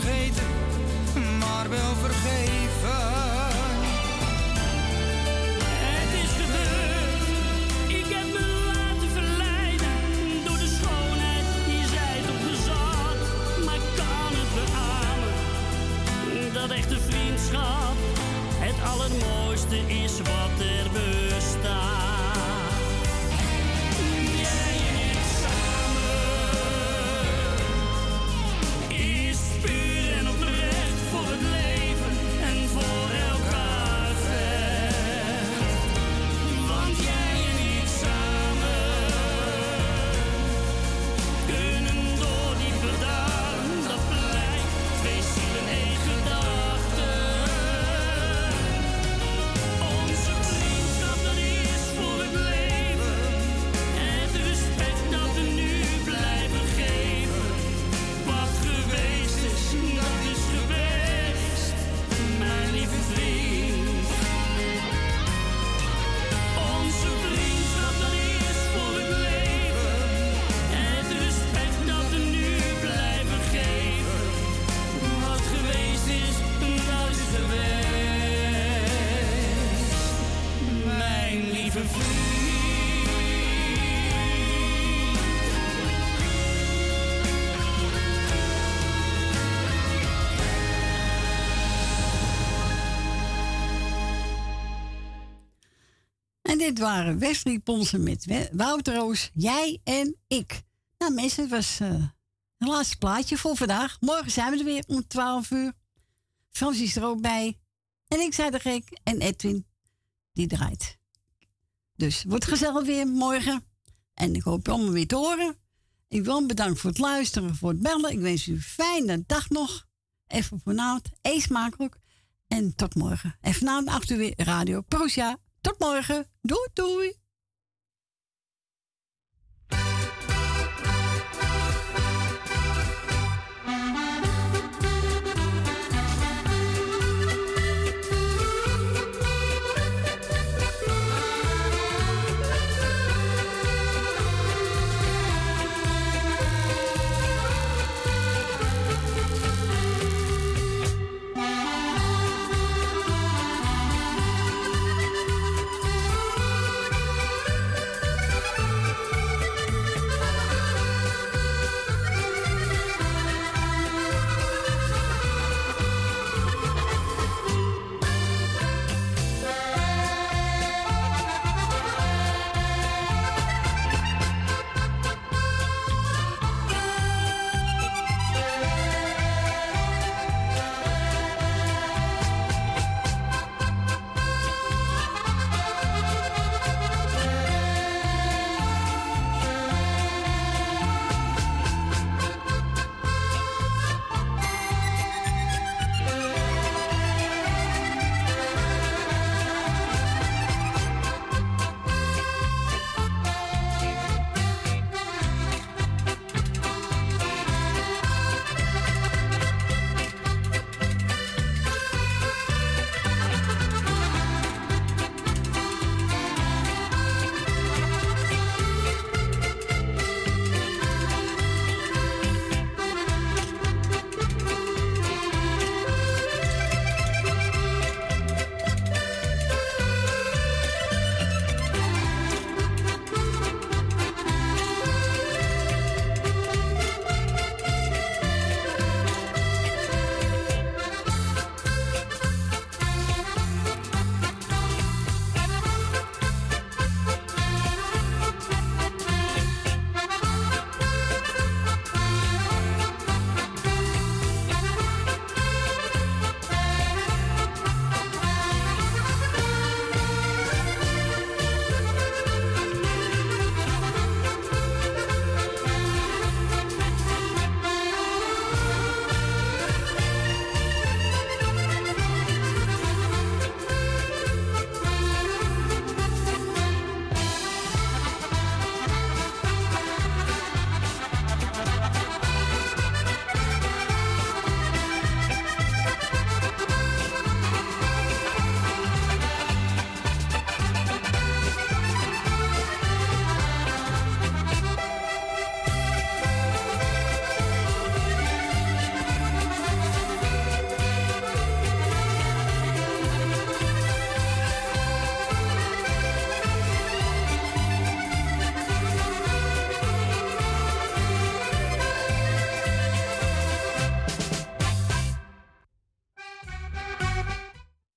vergeten, maar wel vergeten. Dit waren Wesley Ponsen met Wouter Roos, jij en ik. Nou mensen, het was eh het laatste plaatje voor vandaag. Morgen zijn we er weer om 12 uur. Frans is er ook bij. En ik zei de gek. En Edwin, die draait. Dus wordt gezellig weer morgen. En ik hoop je allemaal weer te horen. Ik wil bedanken voor het luisteren, voor het bellen. Ik wens u een fijne dag nog. Even vanavond. Eet smakelijk. En tot morgen. En vanavond 8 uur weer Radio Prosia. Tot morgen. Doei doei.